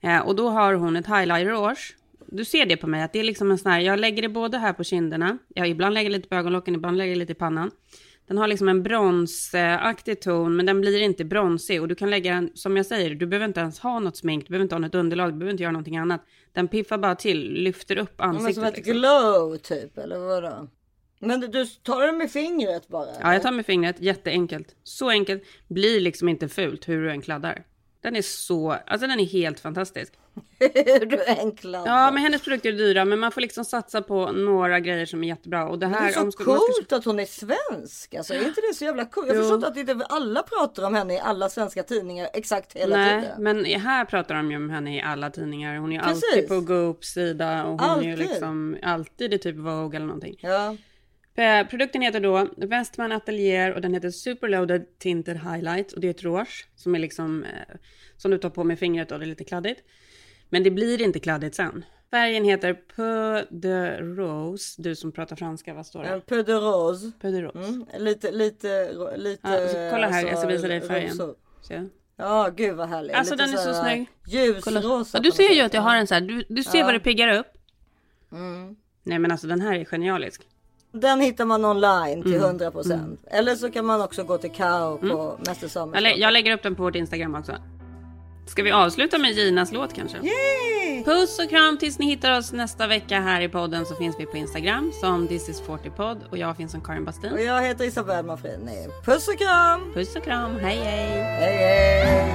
Eh, och då har hon ett highlighter rouge. Du ser det på mig att det är liksom en sån här, jag lägger det både här på kinderna. Jag ibland lägger lite på ögonlocken, ibland lägger lite i pannan. Den har liksom en bronsaktig ton, men den blir inte bronsig. Och du kan lägga den, som jag säger, du behöver inte ens ha något smink, du behöver inte ha något underlag, du behöver inte göra någonting annat. Den piffar bara till, lyfter upp Men ansiktet. som ett liksom. glow typ eller vadå? Men du, du tar den med fingret bara? Ja, jag tar med fingret, jätteenkelt. Så enkelt, blir liksom inte fult hur du än kladdar. Den är så, alltså den är helt fantastisk. Du enklar. Ja, men hennes produkter är dyra, men man får liksom satsa på några grejer som är jättebra. Och det Men här... det är så om ska- man ska- coolt att hon är svensk. Alltså, är inte det så jävla coolt? Jag förstår inte att inte alla pratar om henne i alla svenska tidningar exakt hela Nej, tiden. men här pratar de ju om henne i alla tidningar. Hon är Precis. alltid på Goops sida och hon är ju Alltid. liksom alltid i typ Vogue eller någonting. Ja. Eh, Produkten heter då Westman Atelier och den heter Superloaded Tinted Highlight och det är ett rouge som är liksom eh, som du tar på med fingret och det är lite kladdigt. Men det blir inte kladdigt sen. Färgen heter Peu de Rose. Du som pratar franska, vad står det? En peu de rose. Peu de Rose. Mm, lite, lite, lite. Ja, så kolla här, jag ska visa dig alltså, färgen. Se. Ja, gud vad härligt. Alltså, Lite den är så här snygg. Ljusrosa. Ja, du ser ju att jag har en så här, du, du ser Ja. vad det piggar upp. Mm. Nej men alltså den här är genialisk. Den hittar man online till Mm. 100%. Eller så kan man också gå till Kao på Mm. Mäster Jag, Samuelsson. lä- jag lägger upp den på vårt Instagram också. Ska vi avsluta med Ginas låt kanske? Yay! Puss och kram tills ni hittar oss nästa vecka här i podden så finns vi på Instagram som This is 40 podd och jag finns som Karin Bastin. Och jag heter Isabelle Manfrini. Puss och kram! Puss och kram, hej hej! Hej hej!